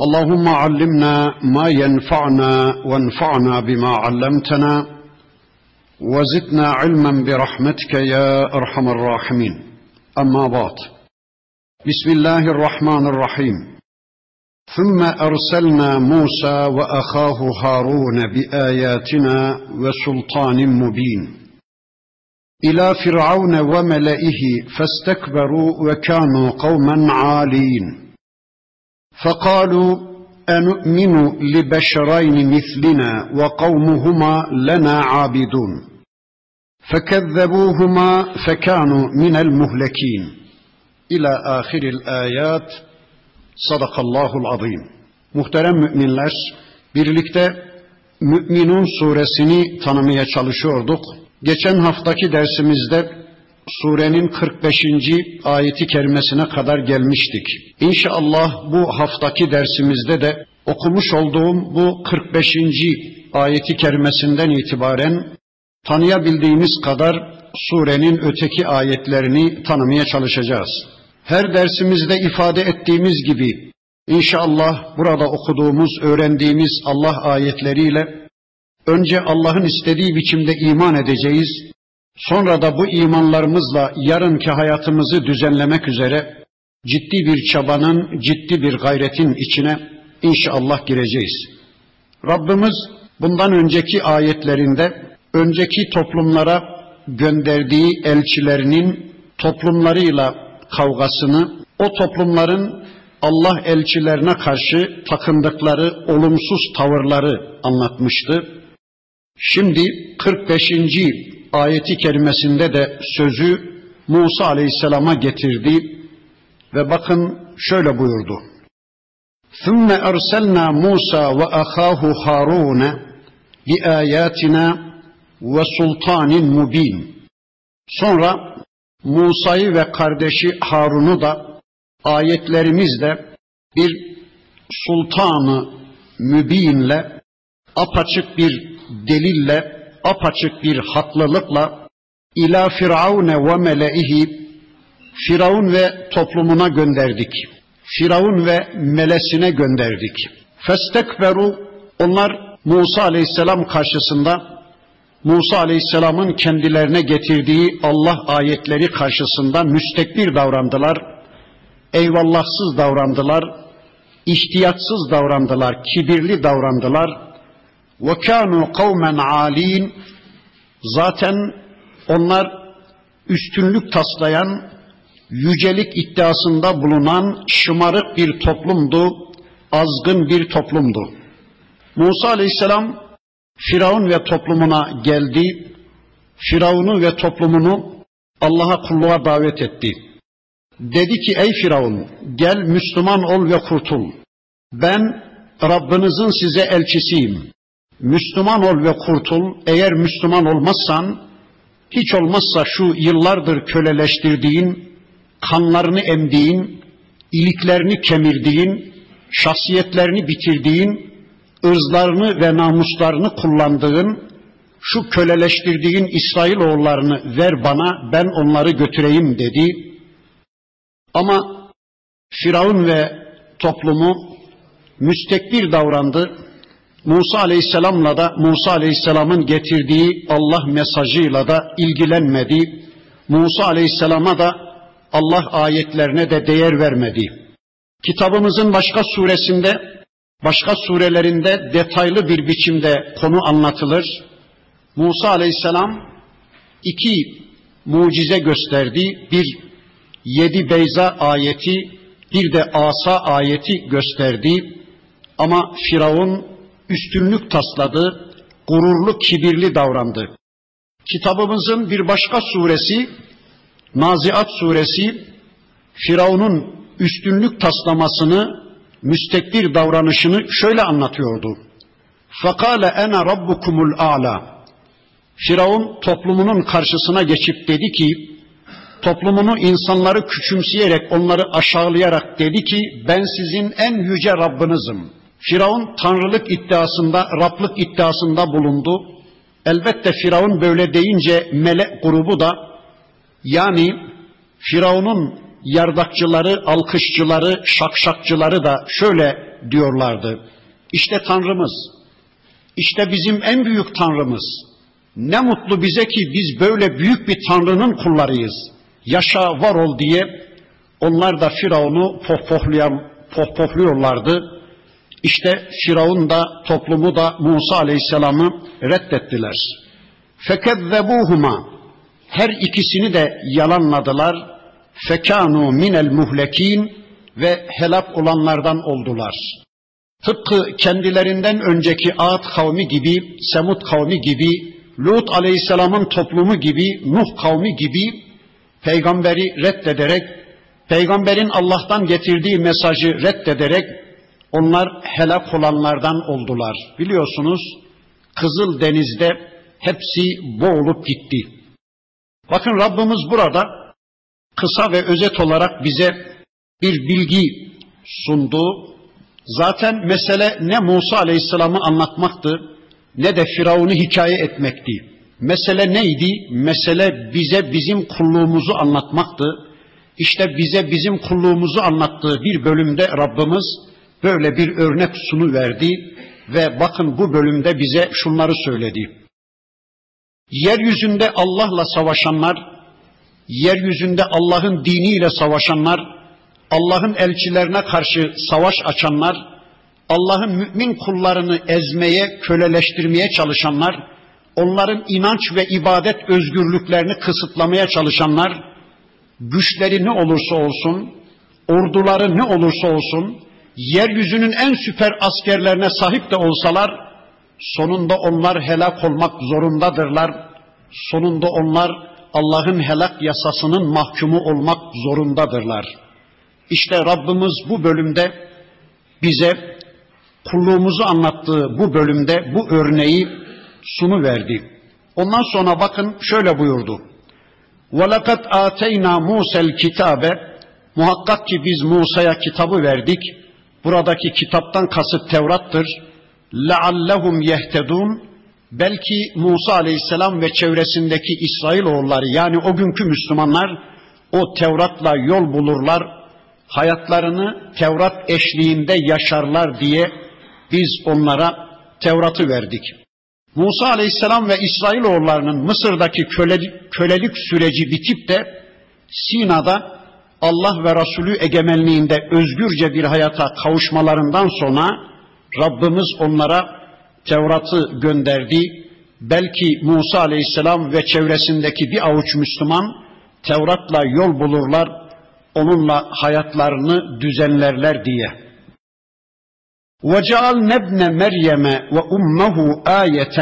اللهم علمنا ما ينفعنا وانفعنا بما علمتنا وزدنا علما برحمتك يا أرحم الراحمين. أما بعد بسم الله الرحمن الرحيم. ثم أرسلنا موسى وأخاه هارون بآياتنا وسلطان مبين. إلى فرعون وملئه فاستكبروا وكانوا قوما عالين. فقالوا أنؤمن لبشرين مثلنا وقومهما لنا عابدون فكذبوهما فكانوا من المهلكين إلى آخر الآيات صدق الله العظيم Muhterem müminler, birlikte Müminun suresini tanımaya çalışıyorduk. Geçen haftaki dersimizde surenin 45. ayeti kerimesine kadar gelmiştik. İnşallah bu haftaki dersimizde de okumuş olduğum bu 45. ayeti kerimesinden itibaren tanıyabildiğimiz kadar surenin öteki ayetlerini tanımaya çalışacağız. Her dersimizde ifade ettiğimiz gibi inşallah burada okuduğumuz, öğrendiğimiz Allah ayetleriyle önce Allah'ın istediği biçimde iman edeceğiz. Sonra da bu imanlarımızla yarınki hayatımızı düzenlemek üzere ciddi bir çabanın, ciddi bir gayretin içine inşallah gireceğiz. Rabbimiz bundan önceki ayetlerinde önceki toplumlara gönderdiği elçilerinin toplumlarıyla kavgasını, o toplumların Allah elçilerine karşı takındıkları olumsuz tavırları anlatmıştı. Şimdi 45 ayeti kerimesinde de sözü Musa Aleyhisselam'a getirdi ve bakın şöyle buyurdu. ثُمَّ أَرْسَلْنَا مُوسَى وَأَخَاهُ هَارُونَ بِآيَاتِنَا وَسُلْطَانٍ مُب۪ينٍ Sonra Musa'yı ve kardeşi Harun'u da ayetlerimizle bir sultanı mübinle apaçık bir delille apaçık bir haklılıkla ila firavune ve meleihi Firavun ve toplumuna gönderdik. Firavun ve melesine gönderdik. Festekberu onlar Musa aleyhisselam karşısında Musa aleyhisselamın kendilerine getirdiği Allah ayetleri karşısında müstekbir davrandılar. Eyvallahsız davrandılar. ihtiyatsız davrandılar. Kibirli davrandılar. وَكَانُوا قَوْمًا عَالِينَ Zaten onlar üstünlük taslayan, yücelik iddiasında bulunan şımarık bir toplumdu, azgın bir toplumdu. Musa aleyhisselam Firavun ve toplumuna geldi, Firavun'u ve toplumunu Allah'a kulluğa davet etti. Dedi ki ey Firavun gel Müslüman ol ve kurtul. Ben Rabbinizin size elçisiyim. Müslüman ol ve kurtul. Eğer Müslüman olmazsan, hiç olmazsa şu yıllardır köleleştirdiğin, kanlarını emdiğin, iliklerini kemirdiğin, şahsiyetlerini bitirdiğin, ırzlarını ve namuslarını kullandığın, şu köleleştirdiğin İsrailoğullarını ver bana, ben onları götüreyim dedi. Ama Firavun ve toplumu müstekbir davrandı. Musa Aleyhisselam'la da Musa Aleyhisselam'ın getirdiği Allah mesajıyla da ilgilenmedi. Musa Aleyhisselam'a da Allah ayetlerine de değer vermedi. Kitabımızın başka suresinde, başka surelerinde detaylı bir biçimde konu anlatılır. Musa Aleyhisselam iki mucize gösterdi. Bir yedi beyza ayeti, bir de asa ayeti gösterdi. Ama Firavun üstünlük tasladı, gururlu, kibirli davrandı. Kitabımızın bir başka suresi, Naziat suresi, Firavun'un üstünlük taslamasını, müstekbir davranışını şöyle anlatıyordu. Fakale ene rabbukumul a'la. Firavun toplumunun karşısına geçip dedi ki, toplumunu insanları küçümseyerek, onları aşağılayarak dedi ki, ben sizin en yüce Rabbinizim. Firavun tanrılık iddiasında, Rablık iddiasında bulundu. Elbette Firavun böyle deyince melek grubu da yani Firavun'un yardakçıları, alkışçıları, şakşakçıları da şöyle diyorlardı. İşte Tanrımız, işte bizim en büyük Tanrımız. Ne mutlu bize ki biz böyle büyük bir Tanrı'nın kullarıyız. Yaşa var ol diye onlar da Firavun'u pohpohlayan, pohpohluyorlardı. İşte Firavun da toplumu da Musa Aleyhisselam'ı reddettiler. Fekezzebuhuma her ikisini de yalanladılar. Fekanu minel muhlekin ve helak olanlardan oldular. Tıpkı kendilerinden önceki Ad kavmi gibi, Semud kavmi gibi, Lut aleyhisselamın toplumu gibi, Nuh kavmi gibi peygamberi reddederek, peygamberin Allah'tan getirdiği mesajı reddederek onlar helak olanlardan oldular. Biliyorsunuz Kızıl Deniz'de hepsi boğulup gitti. Bakın Rabbimiz burada kısa ve özet olarak bize bir bilgi sundu. Zaten mesele ne Musa Aleyhisselam'ı anlatmaktı ne de Firavun'u hikaye etmekti. Mesele neydi? Mesele bize bizim kulluğumuzu anlatmaktı. İşte bize bizim kulluğumuzu anlattığı bir bölümde Rabbimiz böyle bir örnek sunu verdi ve bakın bu bölümde bize şunları söyledi. Yeryüzünde Allah'la savaşanlar, yeryüzünde Allah'ın diniyle savaşanlar, Allah'ın elçilerine karşı savaş açanlar, Allah'ın mümin kullarını ezmeye, köleleştirmeye çalışanlar, onların inanç ve ibadet özgürlüklerini kısıtlamaya çalışanlar, güçleri ne olursa olsun, orduları ne olursa olsun, yeryüzünün en süper askerlerine sahip de olsalar, sonunda onlar helak olmak zorundadırlar. Sonunda onlar Allah'ın helak yasasının mahkumu olmak zorundadırlar. İşte Rabbimiz bu bölümde bize kulluğumuzu anlattığı bu bölümde bu örneği sunu verdi. Ondan sonra bakın şöyle buyurdu. وَلَقَدْ آتَيْنَا مُوسَى الْكِتَابَ Muhakkak ki biz Musa'ya kitabı verdik. Buradaki kitaptan kasıt Tevrat'tır. لَعَلَّهُمْ يَهْتَدُونَ Belki Musa Aleyhisselam ve çevresindeki İsrailoğulları yani o günkü Müslümanlar o Tevrat'la yol bulurlar, hayatlarını Tevrat eşliğinde yaşarlar diye biz onlara Tevrat'ı verdik. Musa Aleyhisselam ve İsrailoğullarının Mısır'daki kölelik, kölelik süreci bitip de Sina'da Allah ve Resulü egemenliğinde özgürce bir hayata kavuşmalarından sonra Rabbimiz onlara Tevrat'ı gönderdi. Belki Musa Aleyhisselam ve çevresindeki bir avuç Müslüman Tevrat'la yol bulurlar, onunla hayatlarını düzenlerler diye. وَجَعَلْنَا ابْنَ مَرْيَمَ وَأُمَّهُ آيَةً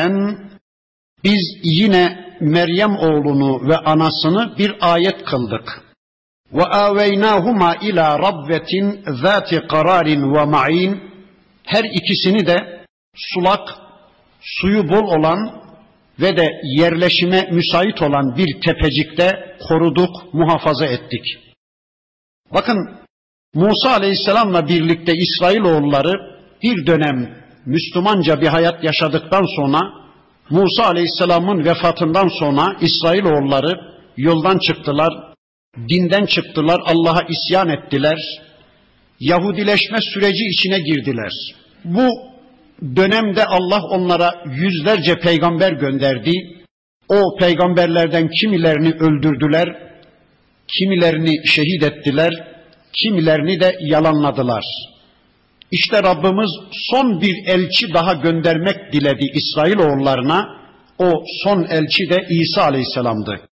Biz yine Meryem oğlunu ve anasını bir ayet kıldık. وَاَوَيْنَاهُمَا اِلَى رَبَّةٍ ذَاتِ قَرَارٍ وَمَعِينٍ Her ikisini de sulak, suyu bol olan ve de yerleşime müsait olan bir tepecikte koruduk, muhafaza ettik. Bakın Musa Aleyhisselam'la birlikte İsrailoğulları bir dönem Müslümanca bir hayat yaşadıktan sonra Musa Aleyhisselam'ın vefatından sonra İsrailoğulları yoldan çıktılar, dinden çıktılar, Allah'a isyan ettiler. Yahudileşme süreci içine girdiler. Bu dönemde Allah onlara yüzlerce peygamber gönderdi. O peygamberlerden kimilerini öldürdüler, kimilerini şehit ettiler, kimilerini de yalanladılar. İşte Rabbimiz son bir elçi daha göndermek diledi İsrailoğullarına. O son elçi de İsa Aleyhisselam'dı.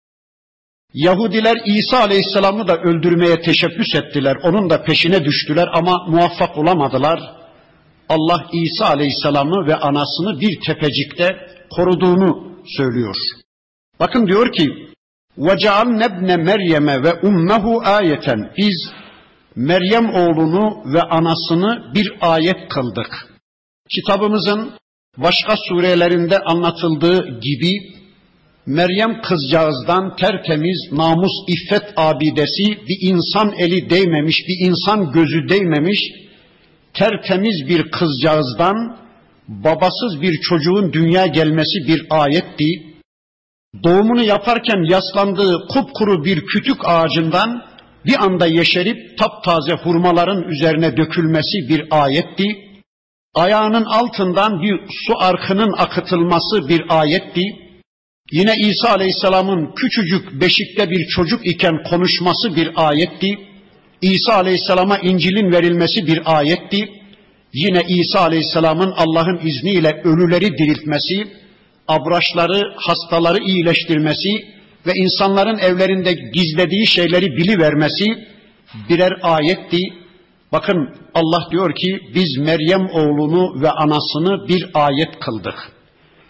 Yahudiler İsa Aleyhisselam'ı da öldürmeye teşebbüs ettiler. Onun da peşine düştüler ama muvaffak olamadılar. Allah İsa Aleyhisselam'ı ve anasını bir tepecikte koruduğunu söylüyor. Bakın diyor ki: "Ve nebne Meryem'e ve ummehu ayeten." Biz Meryem oğlunu ve anasını bir ayet kıldık. Kitabımızın başka surelerinde anlatıldığı gibi Meryem kızcağızdan tertemiz, namus, iffet abidesi, bir insan eli değmemiş, bir insan gözü değmemiş, tertemiz bir kızcağızdan babasız bir çocuğun dünya gelmesi bir ayetti. Doğumunu yaparken yaslandığı kupkuru bir kütük ağacından bir anda yeşerip taptaze hurmaların üzerine dökülmesi bir ayetti. Ayağının altından bir su arkının akıtılması bir ayetti. Yine İsa Aleyhisselam'ın küçücük beşikte bir çocuk iken konuşması bir ayetti. İsa Aleyhisselam'a İncil'in verilmesi bir ayetti. Yine İsa Aleyhisselam'ın Allah'ın izniyle ölüleri diriltmesi, abraşları, hastaları iyileştirmesi ve insanların evlerinde gizlediği şeyleri bilivermesi birer ayetti. Bakın Allah diyor ki biz Meryem oğlunu ve anasını bir ayet kıldık.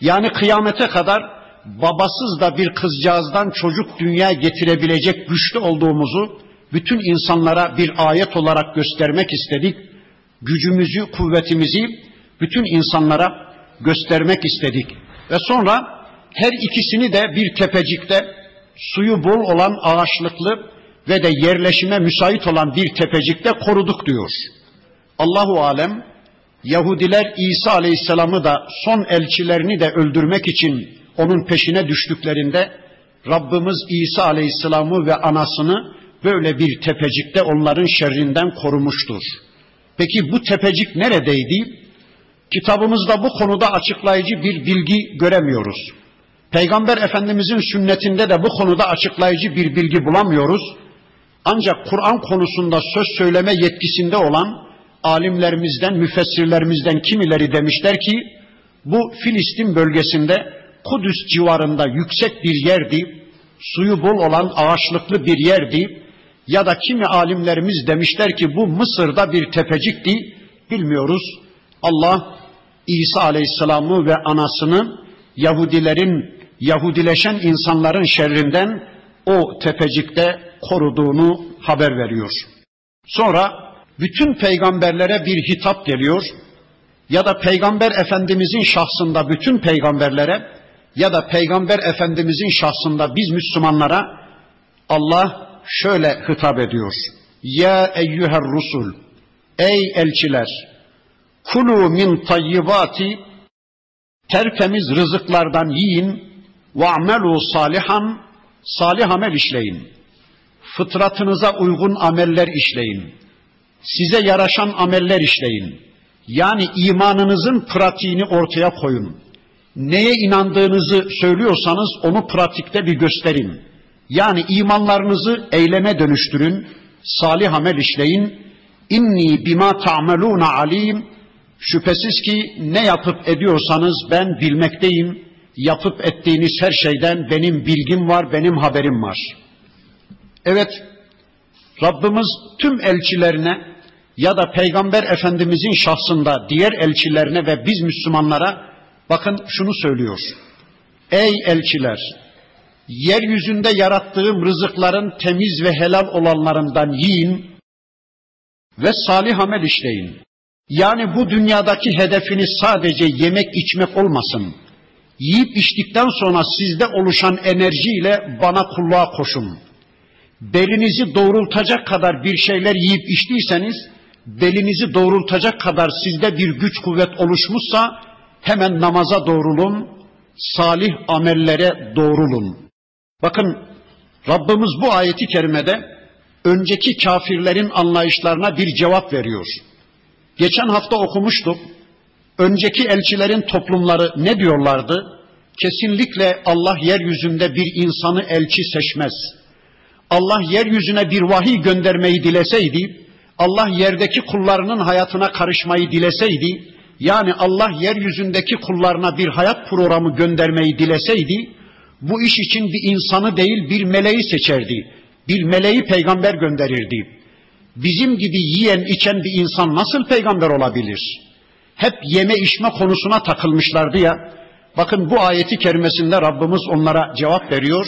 Yani kıyamete kadar babasız da bir kızcağızdan çocuk dünya getirebilecek güçlü olduğumuzu bütün insanlara bir ayet olarak göstermek istedik. Gücümüzü, kuvvetimizi bütün insanlara göstermek istedik. Ve sonra her ikisini de bir tepecikte suyu bol olan ağaçlıklı ve de yerleşime müsait olan bir tepecikte koruduk diyor. Allahu alem Yahudiler İsa Aleyhisselam'ı da son elçilerini de öldürmek için onun peşine düştüklerinde Rabbimiz İsa Aleyhisselam'ı ve anasını böyle bir tepecikte onların şerrinden korumuştur. Peki bu tepecik neredeydi? Kitabımızda bu konuda açıklayıcı bir bilgi göremiyoruz. Peygamber Efendimizin sünnetinde de bu konuda açıklayıcı bir bilgi bulamıyoruz. Ancak Kur'an konusunda söz söyleme yetkisinde olan alimlerimizden, müfessirlerimizden kimileri demişler ki bu Filistin bölgesinde Kudüs civarında yüksek bir yerdi, suyu bol olan ağaçlıklı bir yerdi ya da kimi alimlerimiz demişler ki bu Mısır'da bir tepecikti, bilmiyoruz. Allah İsa Aleyhisselam'ı ve anasını Yahudilerin, Yahudileşen insanların şerrinden o tepecikte koruduğunu haber veriyor. Sonra bütün peygamberlere bir hitap geliyor ya da peygamber efendimizin şahsında bütün peygamberlere ya da peygamber efendimizin şahsında biz Müslümanlara Allah şöyle hitap ediyor. Ya eyyüher rusul ey elçiler kulu min tayyibati tertemiz rızıklardan yiyin ve amelu salihan salih amel işleyin. Fıtratınıza uygun ameller işleyin. Size yaraşan ameller işleyin. Yani imanınızın pratiğini ortaya koyun. Neye inandığınızı söylüyorsanız onu pratikte bir gösterin. Yani imanlarınızı eyleme dönüştürün, salih amel işleyin. İnni bima ta'meluna alim. Şüphesiz ki ne yapıp ediyorsanız ben bilmekteyim. Yapıp ettiğiniz her şeyden benim bilgim var, benim haberim var. Evet, Rabbimiz tüm elçilerine ya da Peygamber Efendimizin şahsında diğer elçilerine ve biz Müslümanlara bakın şunu söylüyor. Ey elçiler, yeryüzünde yarattığım rızıkların temiz ve helal olanlarından yiyin ve salih amel işleyin. Yani bu dünyadaki hedefiniz sadece yemek içmek olmasın. Yiyip içtikten sonra sizde oluşan enerjiyle bana kulluğa koşun. Belinizi doğrultacak kadar bir şeyler yiyip içtiyseniz, belinizi doğrultacak kadar sizde bir güç kuvvet oluşmuşsa, hemen namaza doğrulun, salih amellere doğrulun. Bakın Rabbimiz bu ayeti kerimede önceki kafirlerin anlayışlarına bir cevap veriyor. Geçen hafta okumuştuk. Önceki elçilerin toplumları ne diyorlardı? Kesinlikle Allah yeryüzünde bir insanı elçi seçmez. Allah yeryüzüne bir vahiy göndermeyi dileseydi, Allah yerdeki kullarının hayatına karışmayı dileseydi, yani Allah yeryüzündeki kullarına bir hayat programı göndermeyi dileseydi, bu iş için bir insanı değil bir meleği seçerdi. Bir meleği peygamber gönderirdi. Bizim gibi yiyen içen bir insan nasıl peygamber olabilir? Hep yeme içme konusuna takılmışlardı ya. Bakın bu ayeti kerimesinde Rabbimiz onlara cevap veriyor.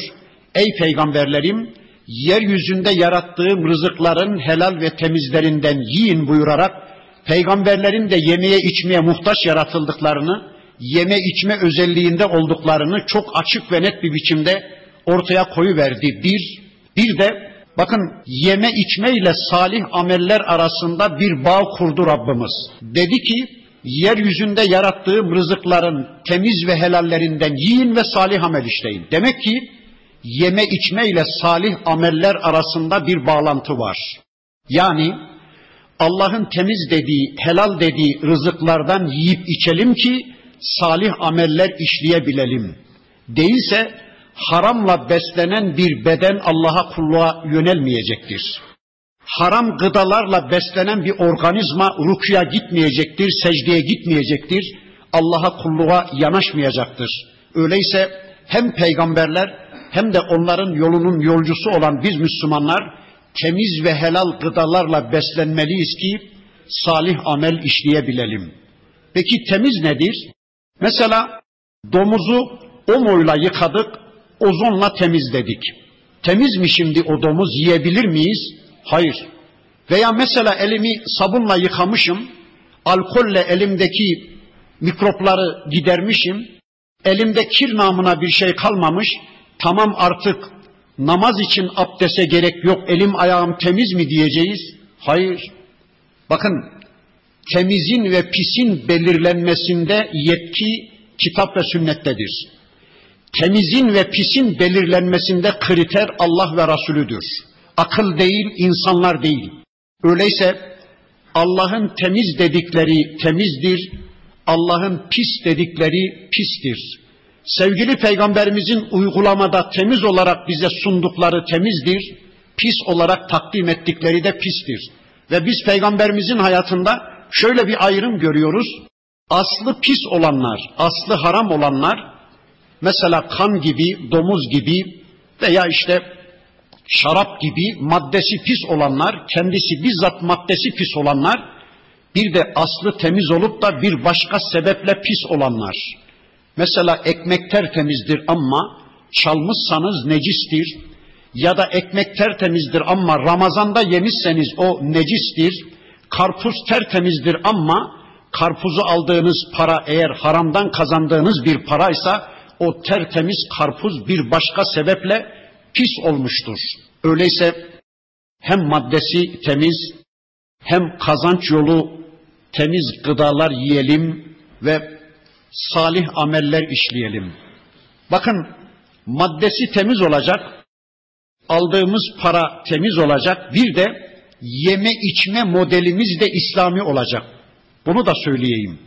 Ey peygamberlerim yeryüzünde yarattığım rızıkların helal ve temizlerinden yiyin buyurarak peygamberlerin de yemeye içmeye muhtaç yaratıldıklarını yeme içme özelliğinde olduklarını çok açık ve net bir biçimde ortaya koyuverdi. Bir, bir de bakın yeme içme ile salih ameller arasında bir bağ kurdu Rabbimiz. Dedi ki yeryüzünde yarattığım rızıkların temiz ve helallerinden yiyin ve salih amel işleyin. Demek ki yeme içme ile salih ameller arasında bir bağlantı var. Yani Allah'ın temiz dediği, helal dediği rızıklardan yiyip içelim ki salih ameller işleyebilelim. Değilse haramla beslenen bir beden Allah'a kulluğa yönelmeyecektir. Haram gıdalarla beslenen bir organizma rukuya gitmeyecektir, secdeye gitmeyecektir, Allah'a kulluğa yanaşmayacaktır. Öyleyse hem peygamberler hem de onların yolunun yolcusu olan biz Müslümanlar temiz ve helal gıdalarla beslenmeliyiz ki salih amel işleyebilelim. Peki temiz nedir? Mesela domuzu omoyla yıkadık, ozonla temizledik. Temiz mi şimdi o domuz yiyebilir miyiz? Hayır. Veya mesela elimi sabunla yıkamışım, alkolle elimdeki mikropları gidermişim, elimde kir namına bir şey kalmamış, tamam artık namaz için abdese gerek yok, elim ayağım temiz mi diyeceğiz? Hayır. Bakın temizin ve pisin belirlenmesinde yetki kitap ve sünnettedir. Temizin ve pisin belirlenmesinde kriter Allah ve Resulüdür. Akıl değil, insanlar değil. Öyleyse Allah'ın temiz dedikleri temizdir, Allah'ın pis dedikleri pistir. Sevgili peygamberimizin uygulamada temiz olarak bize sundukları temizdir, pis olarak takdim ettikleri de pistir. Ve biz peygamberimizin hayatında şöyle bir ayrım görüyoruz. Aslı pis olanlar, aslı haram olanlar, mesela kan gibi, domuz gibi veya işte şarap gibi maddesi pis olanlar, kendisi bizzat maddesi pis olanlar, bir de aslı temiz olup da bir başka sebeple pis olanlar. Mesela ekmek tertemizdir ama çalmışsanız necistir. Ya da ekmek tertemizdir ama Ramazan'da yemişseniz o necistir. Karpuz tertemizdir ama karpuzu aldığınız para eğer haramdan kazandığınız bir paraysa o tertemiz karpuz bir başka sebeple pis olmuştur. Öyleyse hem maddesi temiz hem kazanç yolu temiz gıdalar yiyelim ve salih ameller işleyelim. Bakın maddesi temiz olacak, aldığımız para temiz olacak, bir de yeme içme modelimiz de İslami olacak. Bunu da söyleyeyim.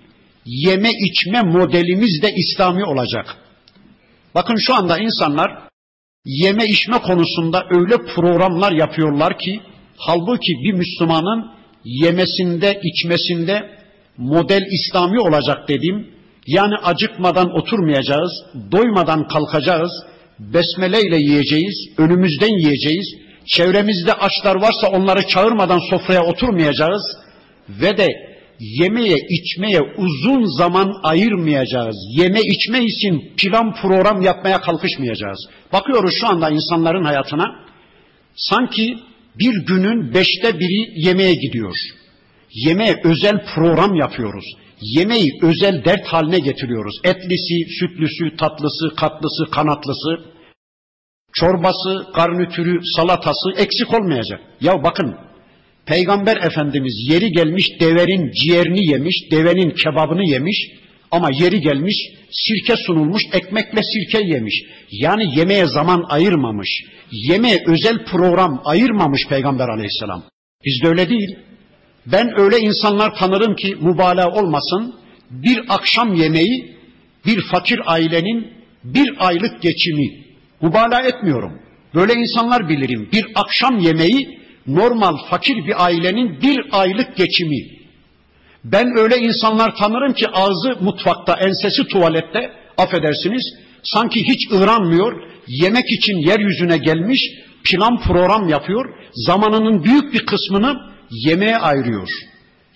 Yeme içme modelimiz de İslami olacak. Bakın şu anda insanlar yeme içme konusunda öyle programlar yapıyorlar ki halbuki bir Müslümanın yemesinde, içmesinde model İslami olacak dediğim yani acıkmadan oturmayacağız, doymadan kalkacağız, besmele ile yiyeceğiz, önümüzden yiyeceğiz. Çevremizde açlar varsa onları çağırmadan sofraya oturmayacağız ve de yemeye içmeye uzun zaman ayırmayacağız. Yeme içme için plan program yapmaya kalkışmayacağız. Bakıyoruz şu anda insanların hayatına sanki bir günün beşte biri yemeğe gidiyor. Yemeğe özel program yapıyoruz yemeği özel dert haline getiriyoruz. Etlisi, sütlüsü, tatlısı, katlısı, kanatlısı, çorbası, garnitürü, salatası eksik olmayacak. Ya bakın Peygamber Efendimiz yeri gelmiş devenin ciğerini yemiş, devenin kebabını yemiş ama yeri gelmiş sirke sunulmuş ekmekle sirke yemiş. Yani yemeğe zaman ayırmamış. Yemeğe özel program ayırmamış Peygamber Aleyhisselam. Bizde öyle değil. Ben öyle insanlar tanırım ki mübalağa olmasın, bir akşam yemeği bir fakir ailenin bir aylık geçimi. Mübalağa etmiyorum. Böyle insanlar bilirim. Bir akşam yemeği normal fakir bir ailenin bir aylık geçimi. Ben öyle insanlar tanırım ki ağzı mutfakta, ensesi tuvalette, affedersiniz, sanki hiç ıranmıyor, yemek için yeryüzüne gelmiş, plan program yapıyor, zamanının büyük bir kısmını yemeğe ayırıyor.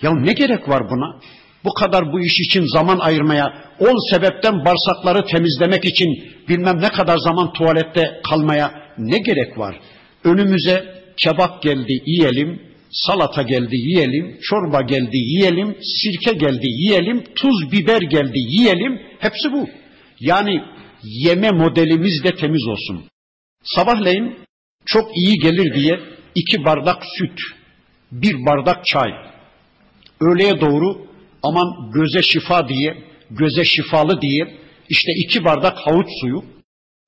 Ya ne gerek var buna? Bu kadar bu iş için zaman ayırmaya, on sebepten bağırsakları temizlemek için bilmem ne kadar zaman tuvalette kalmaya ne gerek var? Önümüze kebap geldi yiyelim, salata geldi yiyelim, çorba geldi yiyelim, sirke geldi yiyelim, tuz biber geldi yiyelim. Hepsi bu. Yani yeme modelimiz de temiz olsun. Sabahleyin çok iyi gelir diye iki bardak süt, bir bardak çay. Öğleye doğru aman göze şifa diye, göze şifalı diye işte iki bardak havuç suyu,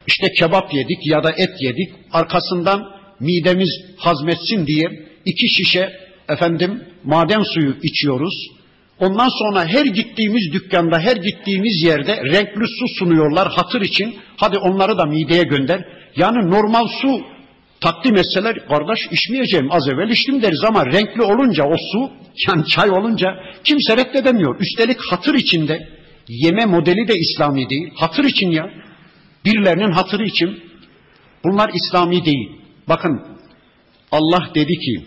işte kebap yedik ya da et yedik. Arkasından midemiz hazmetsin diye iki şişe efendim maden suyu içiyoruz. Ondan sonra her gittiğimiz dükkanda, her gittiğimiz yerde renkli su sunuyorlar hatır için. Hadi onları da mideye gönder. Yani normal su takdim etseler kardeş içmeyeceğim az evvel içtim deriz ama renkli olunca o su yani çay olunca kimse reddedemiyor. Üstelik hatır içinde yeme modeli de İslami değil. Hatır için ya. Birilerinin hatırı için. Bunlar İslami değil. Bakın Allah dedi ki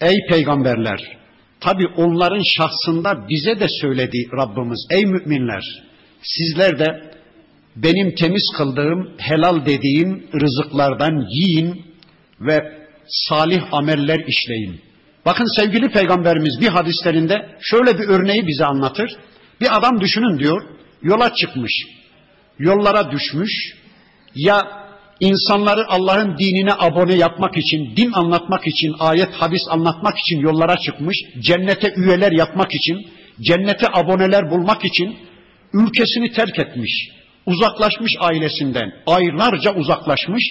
ey peygamberler tabi onların şahsında bize de söyledi Rabbimiz ey müminler sizler de benim temiz kıldığım helal dediğim rızıklardan yiyin ve salih ameller işleyin. Bakın sevgili peygamberimiz bir hadislerinde şöyle bir örneği bize anlatır. Bir adam düşünün diyor yola çıkmış yollara düşmüş ya insanları Allah'ın dinine abone yapmak için, din anlatmak için, ayet hadis anlatmak için yollara çıkmış, cennete üyeler yapmak için, cennete aboneler bulmak için ülkesini terk etmiş, uzaklaşmış ailesinden, aylarca uzaklaşmış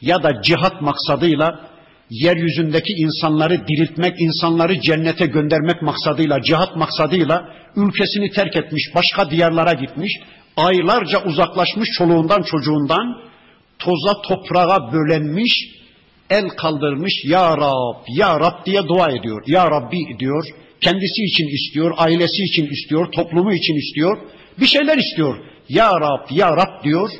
ya da cihat maksadıyla yeryüzündeki insanları diriltmek, insanları cennete göndermek maksadıyla, cihat maksadıyla ülkesini terk etmiş, başka diyarlara gitmiş, aylarca uzaklaşmış çoluğundan çocuğundan, toza toprağa bölenmiş, el kaldırmış, Ya Rab, Ya Rab diye dua ediyor. Ya Rabbi diyor, kendisi için istiyor, ailesi için istiyor, toplumu için istiyor, bir şeyler istiyor. Ya Rab, Ya Rab diyor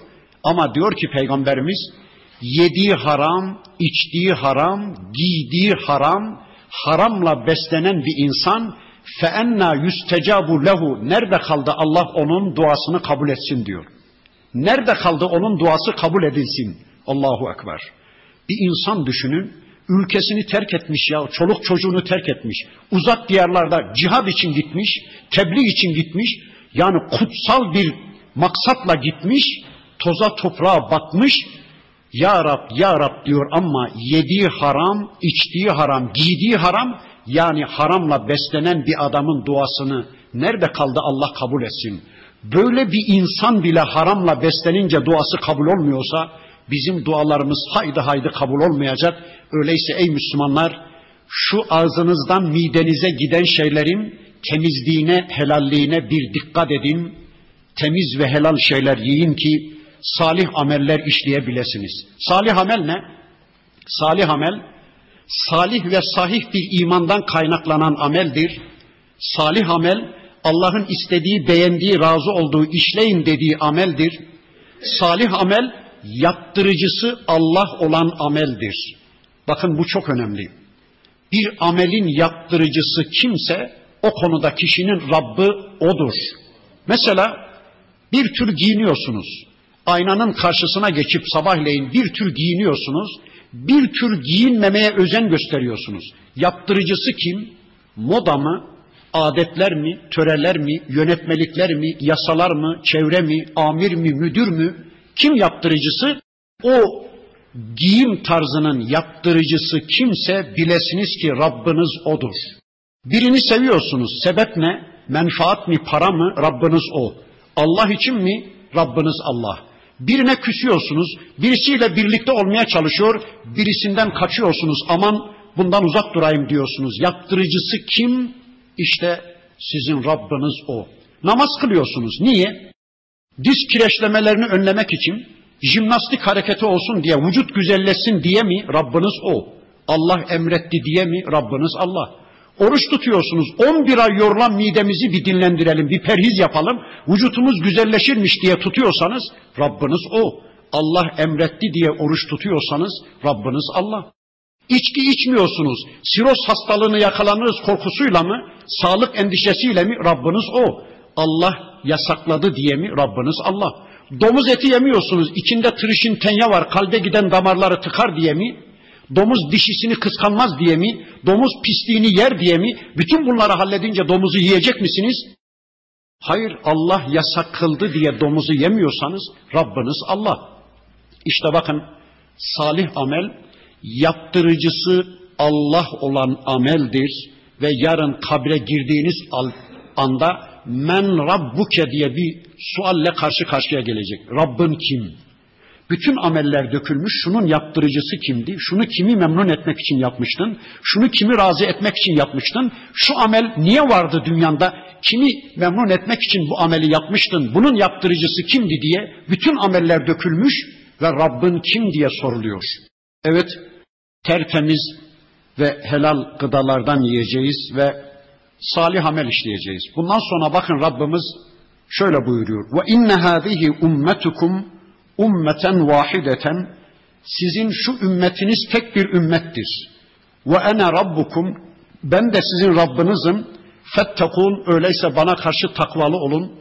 ama diyor ki Peygamberimiz, Yediği haram, içtiği haram, giydiği haram, haramla beslenen bir insan fe enna yustecabu lehu nerede kaldı Allah onun duasını kabul etsin diyor. Nerede kaldı onun duası kabul edilsin. Allahu Ekber. Bir insan düşünün ülkesini terk etmiş ya, çoluk çocuğunu terk etmiş. Uzak diyarlarda cihad için gitmiş, tebliğ için gitmiş. Yani kutsal bir maksatla gitmiş, toza toprağa batmış, ya Rab, Ya Rab diyor ama yediği haram, içtiği haram, giydiği haram, yani haramla beslenen bir adamın duasını nerede kaldı Allah kabul etsin? Böyle bir insan bile haramla beslenince duası kabul olmuyorsa bizim dualarımız haydi haydi kabul olmayacak. Öyleyse ey Müslümanlar şu ağzınızdan midenize giden şeylerin temizliğine, helalliğine bir dikkat edin. Temiz ve helal şeyler yiyin ki salih ameller işleyebilesiniz. Salih amel ne? Salih amel salih ve sahih bir imandan kaynaklanan ameldir. Salih amel Allah'ın istediği, beğendiği, razı olduğu, işleyin dediği ameldir. Salih amel yaptırıcısı Allah olan ameldir. Bakın bu çok önemli. Bir amelin yaptırıcısı kimse o konuda kişinin Rabbı odur. Mesela bir tür giyiniyorsunuz. Aynanın karşısına geçip sabahleyin bir tür giyiniyorsunuz. Bir tür giyinmemeye özen gösteriyorsunuz. Yaptırıcısı kim? Moda mı? adetler mi, töreler mi, yönetmelikler mi, yasalar mı, çevre mi, amir mi, müdür mü? Kim yaptırıcısı? O giyim tarzının yaptırıcısı kimse bilesiniz ki Rabbiniz odur. Birini seviyorsunuz. Sebep ne? Menfaat mi, para mı? Rabbiniz o. Allah için mi? Rabbiniz Allah. Birine küsüyorsunuz. Birisiyle birlikte olmaya çalışıyor. Birisinden kaçıyorsunuz. Aman bundan uzak durayım diyorsunuz. Yaptırıcısı kim? İşte sizin Rabbiniz o. Namaz kılıyorsunuz. Niye? Diz kireçlemelerini önlemek için, jimnastik hareketi olsun diye, vücut güzelleşsin diye mi Rabbiniz o? Allah emretti diye mi Rabbiniz Allah? Oruç tutuyorsunuz. 11 ay yorulan midemizi bir dinlendirelim, bir perhiz yapalım. Vücutumuz güzelleşirmiş diye tutuyorsanız Rabbiniz o. Allah emretti diye oruç tutuyorsanız Rabbiniz Allah. İçki içmiyorsunuz. Siroz hastalığını yakalanırız korkusuyla mı? Sağlık endişesiyle mi? Rabbiniz o. Allah yasakladı diye mi? Rabbiniz Allah. Domuz eti yemiyorsunuz. İçinde tırışın tenya var. Kalbe giden damarları tıkar diye mi? Domuz dişisini kıskanmaz diye mi? Domuz pisliğini yer diye mi? Bütün bunları halledince domuzu yiyecek misiniz? Hayır Allah yasak kıldı diye domuzu yemiyorsanız Rabbiniz Allah. İşte bakın salih amel yaptırıcısı Allah olan ameldir ve yarın kabre girdiğiniz anda men rabbuke diye bir sualle karşı karşıya gelecek. Rabbin kim? Bütün ameller dökülmüş. Şunun yaptırıcısı kimdi? Şunu kimi memnun etmek için yapmıştın? Şunu kimi razı etmek için yapmıştın? Şu amel niye vardı dünyanda? Kimi memnun etmek için bu ameli yapmıştın? Bunun yaptırıcısı kimdi diye bütün ameller dökülmüş ve Rabbin kim diye soruluyor. Evet, tertemiz ve helal gıdalardan yiyeceğiz ve salih amel işleyeceğiz. Bundan sonra bakın Rabbimiz şöyle buyuruyor. Ve inne hâzihi ummetukum ummeten vahideten sizin şu ümmetiniz tek bir ümmettir. Ve ene rabbukum ben de sizin Rabbinizim. Fettekun öyleyse bana karşı takvalı olun.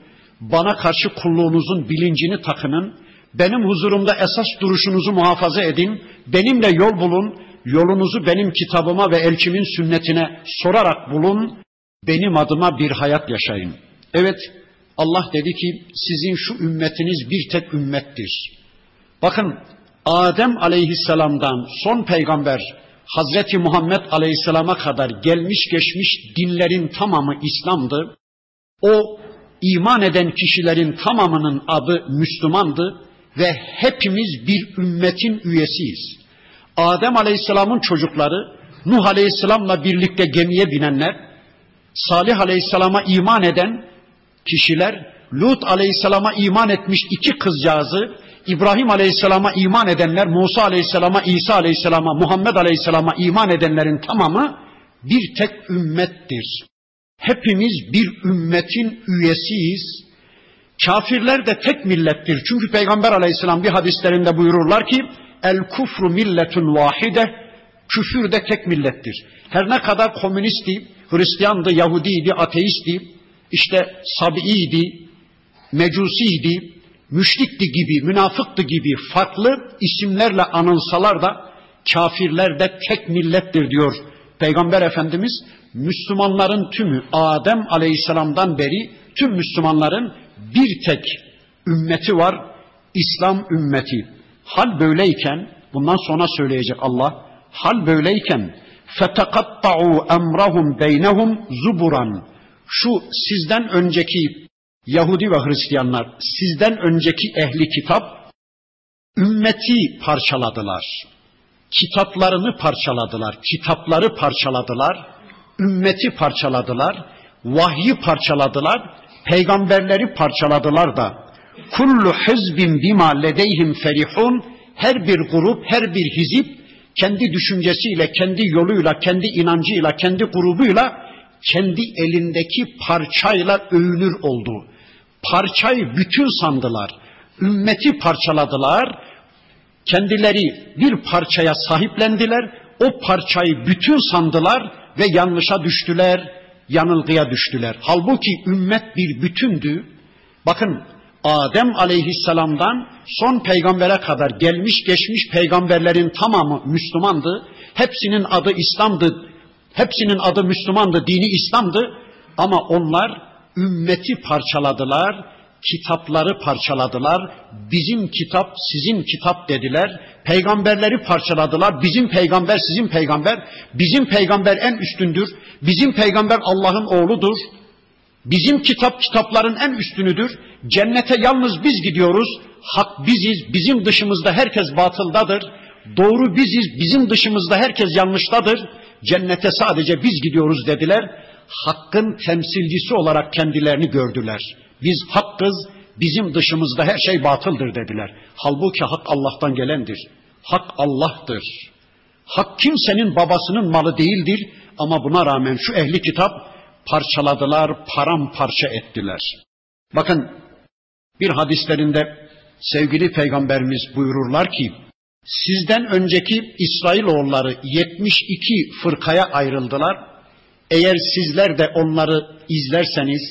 Bana karşı kulluğunuzun bilincini takının. Benim huzurumda esas duruşunuzu muhafaza edin. Benimle yol bulun. Yolunuzu benim kitabıma ve elçimin sünnetine sorarak bulun. Benim adıma bir hayat yaşayın. Evet Allah dedi ki sizin şu ümmetiniz bir tek ümmettir. Bakın Adem aleyhisselamdan son peygamber Hazreti Muhammed aleyhisselama kadar gelmiş geçmiş dinlerin tamamı İslam'dı. O iman eden kişilerin tamamının adı Müslümandı ve hepimiz bir ümmetin üyesiyiz. Adem aleyhisselamın çocukları, Nuh aleyhisselamla birlikte gemiye binenler, Salih aleyhisselama iman eden kişiler, Lut aleyhisselama iman etmiş iki kızcağızı, İbrahim Aleyhisselam'a iman edenler, Musa Aleyhisselam'a, İsa Aleyhisselam'a, Muhammed Aleyhisselam'a iman edenlerin tamamı bir tek ümmettir. Hepimiz bir ümmetin üyesiyiz. Kafirler de tek millettir. Çünkü Peygamber Aleyhisselam bir hadislerinde buyururlar ki el kufru milletun vahide küfür de tek millettir. Her ne kadar komünistti, Hristiyandı, Yahudiydi, ateistti, işte Sabi'iydi, Mecusi'ydi, müşrikti gibi, münafıktı gibi farklı isimlerle anılsalar da kafirler de tek millettir diyor Peygamber Efendimiz. Müslümanların tümü Adem Aleyhisselam'dan beri tüm Müslümanların bir tek ümmeti var. İslam ümmeti. Hal böyleyken bundan sonra söyleyecek Allah. Hal böyleyken fetekatta'u emrahum beynehum zuburan şu sizden önceki Yahudi ve Hristiyanlar sizden önceki ehli kitap ümmeti parçaladılar. Kitaplarını parçaladılar, kitapları parçaladılar, ümmeti parçaladılar, vahyi parçaladılar, peygamberleri parçaladılar da kullu hizbin bima ledeyhim ferihun her bir grup, her bir hizip kendi düşüncesiyle, kendi yoluyla, kendi inancıyla, kendi grubuyla kendi elindeki parçayla övünür oldu. Parçayı bütün sandılar. Ümmeti parçaladılar. Kendileri bir parçaya sahiplendiler. O parçayı bütün sandılar ve yanlışa düştüler, yanılgıya düştüler. Halbuki ümmet bir bütündü. Bakın Adem aleyhisselamdan son peygambere kadar gelmiş geçmiş peygamberlerin tamamı Müslümandı. Hepsinin adı İslam'dı. Hepsinin adı Müslümandı, dini İslam'dı. Ama onlar ümmeti parçaladılar, kitapları parçaladılar. Bizim kitap sizin kitap dediler. Peygamberleri parçaladılar. Bizim peygamber sizin peygamber. Bizim peygamber en üstündür. Bizim peygamber Allah'ın oğludur. Bizim kitap kitapların en üstünüdür. Cennete yalnız biz gidiyoruz. Hak biziz. Bizim dışımızda herkes batıldadır. Doğru biziz. Bizim dışımızda herkes yanlıştadır. Cennete sadece biz gidiyoruz dediler. Hakkın temsilcisi olarak kendilerini gördüler. Biz hakkız, bizim dışımızda her şey batıldır dediler. Halbuki hak Allah'tan gelendir. Hak Allah'tır. Hak kimsenin babasının malı değildir ama buna rağmen şu ehli kitap parçaladılar, paramparça ettiler. Bakın bir hadislerinde sevgili peygamberimiz buyururlar ki sizden önceki İsrailoğulları 72 fırkaya ayrıldılar. Eğer sizler de onları izlerseniz,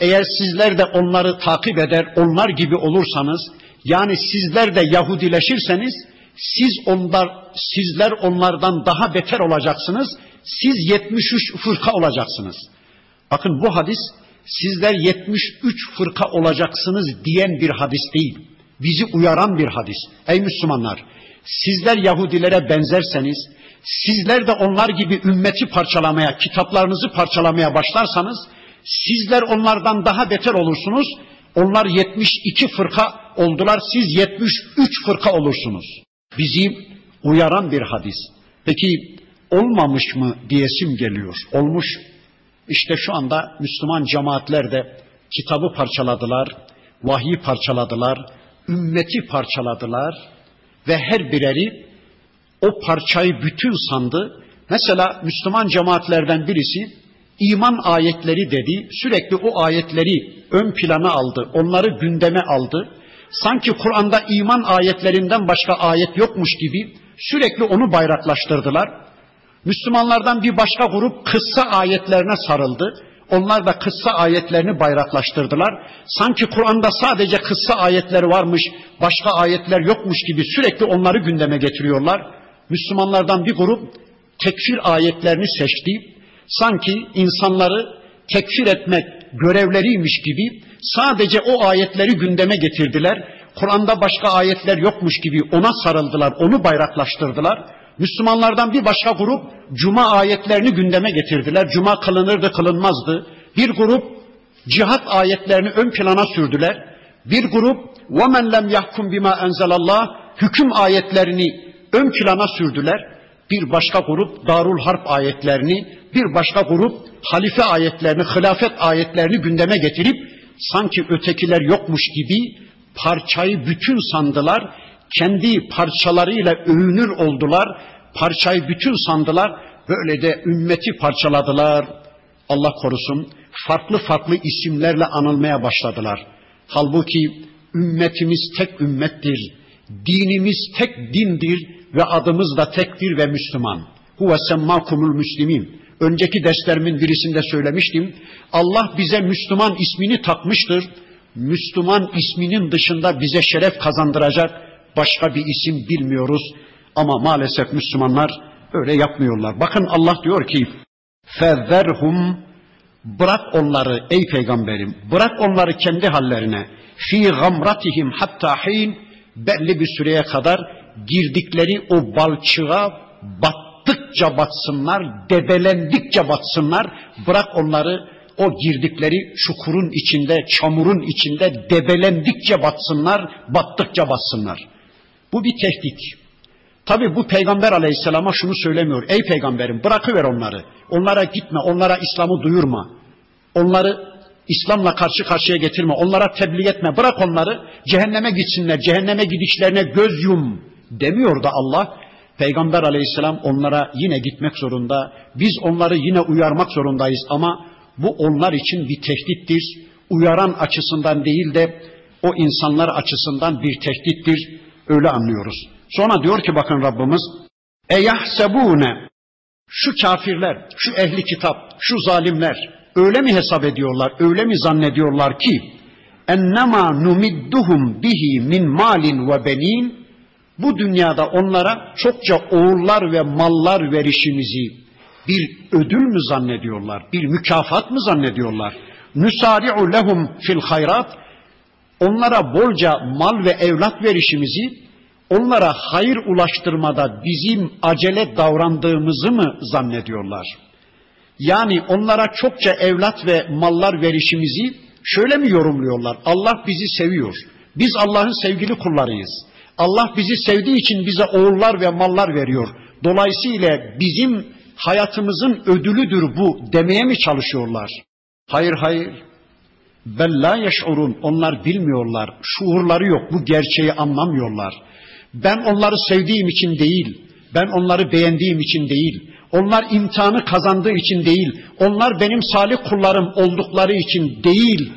eğer sizler de onları takip eder, onlar gibi olursanız, yani sizler de Yahudileşirseniz, siz onlar, sizler onlardan daha beter olacaksınız. Siz 73 fırka olacaksınız. Bakın bu hadis sizler 73 fırka olacaksınız diyen bir hadis değil. Bizi uyaran bir hadis. Ey Müslümanlar, sizler Yahudilere benzerseniz, sizler de onlar gibi ümmeti parçalamaya, kitaplarınızı parçalamaya başlarsanız, sizler onlardan daha beter olursunuz. Onlar 72 fırka oldular, siz 73 fırka olursunuz. Bizi uyaran bir hadis. Peki olmamış mı diyesim geliyor. Olmuş. İşte şu anda Müslüman cemaatler de kitabı parçaladılar, vahyi parçaladılar, ümmeti parçaladılar ve her bireri o parçayı bütün sandı. Mesela Müslüman cemaatlerden birisi iman ayetleri dedi, sürekli o ayetleri ön plana aldı, onları gündeme aldı. Sanki Kur'an'da iman ayetlerinden başka ayet yokmuş gibi sürekli onu bayraklaştırdılar. Müslümanlardan bir başka grup kıssa ayetlerine sarıldı. Onlar da kıssa ayetlerini bayraklaştırdılar. Sanki Kur'an'da sadece kıssa ayetleri varmış, başka ayetler yokmuş gibi sürekli onları gündeme getiriyorlar. Müslümanlardan bir grup tekfir ayetlerini seçti. Sanki insanları tekfir etmek görevleriymiş gibi sadece o ayetleri gündeme getirdiler. Kur'an'da başka ayetler yokmuş gibi ona sarıldılar, onu bayraklaştırdılar. Müslümanlardan bir başka grup cuma ayetlerini gündeme getirdiler. Cuma kılınırdı, kılınmazdı. Bir grup cihat ayetlerini ön plana sürdüler. Bir grup وَمَنْ لَمْ يَحْكُمْ بِمَا enzelallah hüküm ayetlerini ön plana sürdüler. Bir başka grup Darul Harp ayetlerini, bir başka grup halife ayetlerini, hilafet ayetlerini gündeme getirip sanki ötekiler yokmuş gibi parçayı bütün sandılar, kendi parçalarıyla övünür oldular, parçayı bütün sandılar, böyle de ümmeti parçaladılar. Allah korusun, farklı farklı isimlerle anılmaya başladılar. Halbuki ümmetimiz tek ümmettir, dinimiz tek dindir ve adımız da tektir ve Müslüman. Huve semmakumul müslimin. Önceki derslerimin birisinde söylemiştim. Allah bize Müslüman ismini takmıştır. Müslüman isminin dışında bize şeref kazandıracak başka bir isim bilmiyoruz. Ama maalesef Müslümanlar öyle yapmıyorlar. Bakın Allah diyor ki فَذَرْهُمْ Bırak onları ey peygamberim, bırak onları kendi hallerine. Fi gamratihim hatta hin belli bir süreye kadar girdikleri o balçığa battıkça batsınlar, debelendikçe batsınlar. Bırak onları o girdikleri çukurun içinde, çamurun içinde debelendikçe batsınlar, battıkça batsınlar. Bu bir tehdit. Tabi bu peygamber aleyhisselama şunu söylemiyor. Ey peygamberim bırakıver onları. Onlara gitme, onlara İslam'ı duyurma. Onları İslam'la karşı karşıya getirme, onlara tebliğ etme, bırak onları, cehenneme gitsinler, cehenneme gidişlerine göz yum demiyor da Allah. Peygamber aleyhisselam onlara yine gitmek zorunda, biz onları yine uyarmak zorundayız ama bu onlar için bir tehdittir. Uyaran açısından değil de o insanlar açısından bir tehdittir. Öyle anlıyoruz. Sonra diyor ki bakın Rabbimiz Eyahsebune şu kafirler, şu ehli kitap, şu zalimler öyle mi hesap ediyorlar, öyle mi zannediyorlar ki ennema numidduhum bihi min malin ve benin bu dünyada onlara çokça oğullar ve mallar verişimizi bir ödül mü zannediyorlar? Bir mükafat mı zannediyorlar? Nusari'u lehum fil hayrat onlara bolca mal ve evlat verişimizi onlara hayır ulaştırmada bizim acele davrandığımızı mı zannediyorlar? Yani onlara çokça evlat ve mallar verişimizi şöyle mi yorumluyorlar? Allah bizi seviyor. Biz Allah'ın sevgili kullarıyız. Allah bizi sevdiği için bize oğullar ve mallar veriyor. Dolayısıyla bizim hayatımızın ödülüdür bu demeye mi çalışıyorlar? Hayır hayır. Bella yeş'urun. Onlar bilmiyorlar. Şuurları yok. Bu gerçeği anlamıyorlar. Ben onları sevdiğim için değil. Ben onları beğendiğim için değil. Onlar imtihanı kazandığı için değil. Onlar benim salih kullarım oldukları için değil.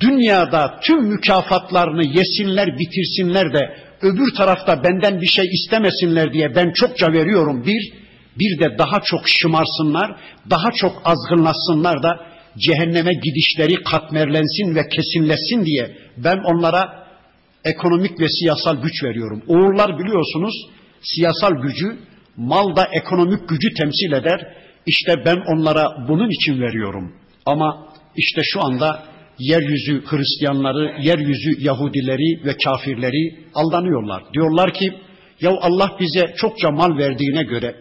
Dünyada tüm mükafatlarını yesinler, bitirsinler de öbür tarafta benden bir şey istemesinler diye ben çokça veriyorum bir bir de daha çok şımarsınlar, daha çok azgınlaşsınlar da cehenneme gidişleri katmerlensin ve kesinleşsin diye ben onlara ekonomik ve siyasal güç veriyorum. Oğullar biliyorsunuz siyasal gücü, mal da ekonomik gücü temsil eder. İşte ben onlara bunun için veriyorum. Ama işte şu anda yeryüzü Hristiyanları, yeryüzü Yahudileri ve kafirleri aldanıyorlar. Diyorlar ki ya Allah bize çokça mal verdiğine göre,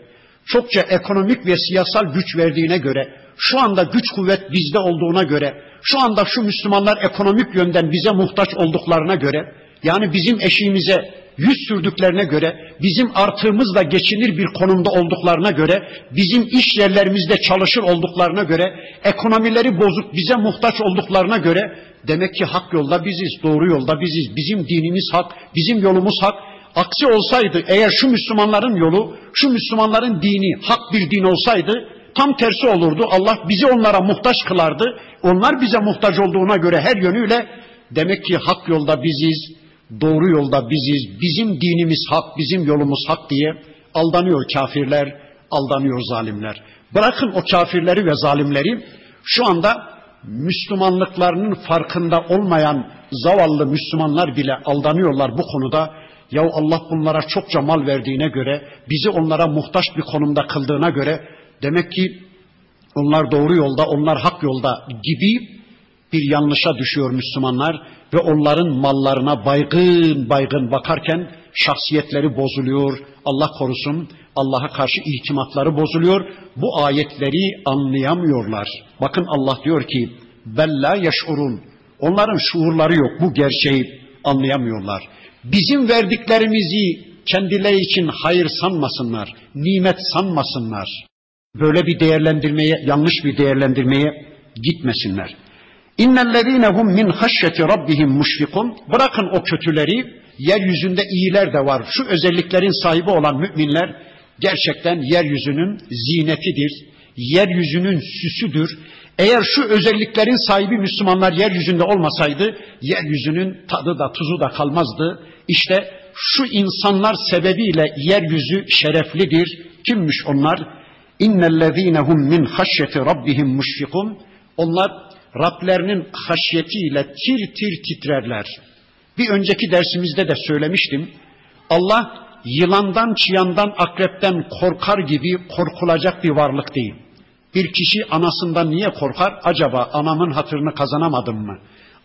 çokça ekonomik ve siyasal güç verdiğine göre, şu anda güç kuvvet bizde olduğuna göre, şu anda şu Müslümanlar ekonomik yönden bize muhtaç olduklarına göre, yani bizim eşiğimize yüz sürdüklerine göre, bizim artığımızla geçinir bir konumda olduklarına göre, bizim iş yerlerimizde çalışır olduklarına göre, ekonomileri bozuk bize muhtaç olduklarına göre, demek ki hak yolda biziz, doğru yolda biziz, bizim dinimiz hak, bizim yolumuz hak. Aksi olsaydı eğer şu Müslümanların yolu, şu Müslümanların dini hak bir din olsaydı, tam tersi olurdu. Allah bizi onlara muhtaç kılardı. Onlar bize muhtaç olduğuna göre her yönüyle demek ki hak yolda biziz, doğru yolda biziz, bizim dinimiz hak, bizim yolumuz hak diye aldanıyor kafirler, aldanıyor zalimler. Bırakın o kafirleri ve zalimleri şu anda Müslümanlıklarının farkında olmayan zavallı Müslümanlar bile aldanıyorlar bu konuda. Ya Allah bunlara çokça mal verdiğine göre, bizi onlara muhtaç bir konumda kıldığına göre demek ki onlar doğru yolda, onlar hak yolda gibi bir yanlışa düşüyor Müslümanlar ve onların mallarına baygın baygın bakarken şahsiyetleri bozuluyor. Allah korusun Allah'a karşı itimatları bozuluyor. Bu ayetleri anlayamıyorlar. Bakın Allah diyor ki bella yaşurun. Onların şuurları yok. Bu gerçeği anlayamıyorlar. Bizim verdiklerimizi kendileri için hayır sanmasınlar, nimet sanmasınlar. Böyle bir değerlendirmeye, yanlış bir değerlendirmeye gitmesinler. İnnellezîne hum min haşyeti rabbihim muşfikun. Bırakın o kötüleri, yeryüzünde iyiler de var. Şu özelliklerin sahibi olan müminler gerçekten yeryüzünün zinetidir. Yeryüzünün süsüdür. Eğer şu özelliklerin sahibi Müslümanlar yeryüzünde olmasaydı, yeryüzünün tadı da tuzu da kalmazdı. İşte şu insanlar sebebiyle yeryüzü şereflidir. Kimmiş onlar? İnnellezîne hum min haşyeti rabbihim muşfikun. Onlar Rablerinin haşyetiyle tir tir titrerler. Bir önceki dersimizde de söylemiştim. Allah yılandan, çıyandan, akrepten korkar gibi korkulacak bir varlık değil. Bir kişi anasından niye korkar? Acaba anamın hatırını kazanamadım mı?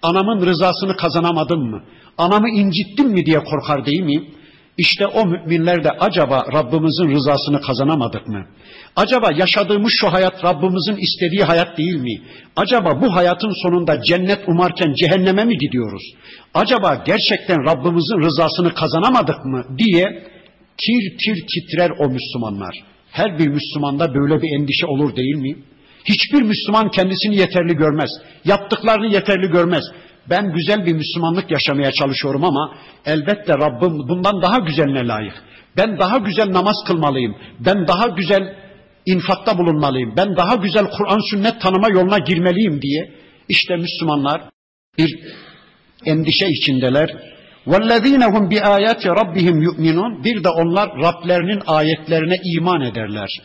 Anamın rızasını kazanamadım mı? Anamı incittim mi diye korkar değil mi? İşte o müminler de acaba Rabbimizin rızasını kazanamadık mı? Acaba yaşadığımız şu hayat Rabbimizin istediği hayat değil mi? Acaba bu hayatın sonunda cennet umarken cehenneme mi gidiyoruz? Acaba gerçekten Rabbimizin rızasını kazanamadık mı diye tir tir titrer o Müslümanlar. Her bir Müslümanda böyle bir endişe olur değil mi? Hiçbir Müslüman kendisini yeterli görmez. Yaptıklarını yeterli görmez. Ben güzel bir Müslümanlık yaşamaya çalışıyorum ama elbette Rabbim bundan daha güzeline layık. Ben daha güzel namaz kılmalıyım. Ben daha güzel infakta bulunmalıyım. Ben daha güzel Kur'an sünnet tanıma yoluna girmeliyim diye işte Müslümanlar bir endişe içindeler. وَالَّذ۪ينَ هُمْ بِآيَاتِ رَبِّهِمْ يُؤْمِنُونَ Bir de onlar Rablerinin ayetlerine iman ederler.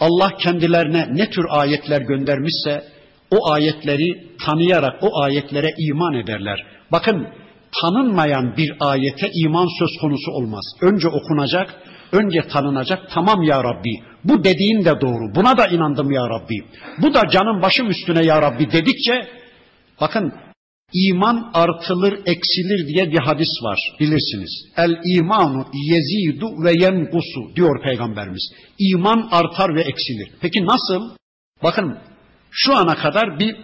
Allah kendilerine ne tür ayetler göndermişse o ayetleri tanıyarak o ayetlere iman ederler. Bakın tanınmayan bir ayete iman söz konusu olmaz. Önce okunacak, önce tanınacak. Tamam ya Rabbi bu dediğin de doğru. Buna da inandım ya Rabbi. Bu da canım başım üstüne ya Rabbi dedikçe bakın iman artılır eksilir diye bir hadis var bilirsiniz. El imanu yezidu ve yenkusu diyor peygamberimiz. İman artar ve eksilir. Peki nasıl? Bakın şu ana kadar bir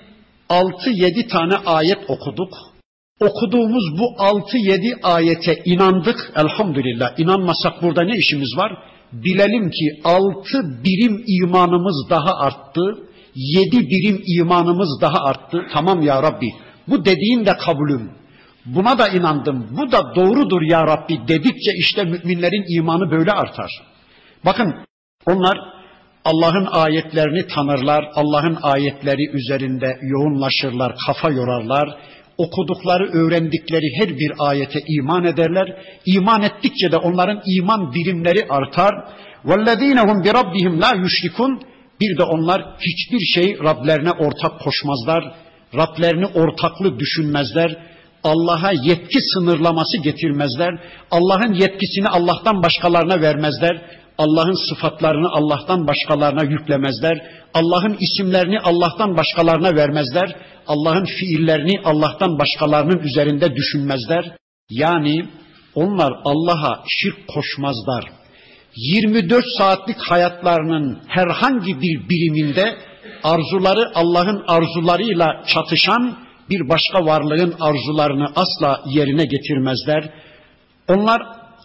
6-7 tane ayet okuduk. Okuduğumuz bu 6-7 ayete inandık elhamdülillah. İnanmasak burada ne işimiz var? Bilelim ki 6 birim imanımız daha arttı. 7 birim imanımız daha arttı. Tamam ya Rabbi bu dediğin de kabulüm. Buna da inandım. Bu da doğrudur ya Rabbi dedikçe işte müminlerin imanı böyle artar. Bakın onlar Allah'ın ayetlerini tanırlar, Allah'ın ayetleri üzerinde yoğunlaşırlar, kafa yorarlar. Okudukları, öğrendikleri her bir ayete iman ederler. İman ettikçe de onların iman birimleri artar. وَالَّذ۪ينَ هُمْ بِرَبِّهِمْ لَا يُشْرِكُونَ Bir de onlar hiçbir şey Rablerine ortak koşmazlar. Rablerini ortaklı düşünmezler. Allah'a yetki sınırlaması getirmezler. Allah'ın yetkisini Allah'tan başkalarına vermezler. Allah'ın sıfatlarını Allah'tan başkalarına yüklemezler. Allah'ın isimlerini Allah'tan başkalarına vermezler. Allah'ın fiillerini Allah'tan başkalarının üzerinde düşünmezler. Yani onlar Allah'a şirk koşmazlar. 24 saatlik hayatlarının herhangi bir biriminde arzuları Allah'ın arzularıyla çatışan bir başka varlığın arzularını asla yerine getirmezler. Onlar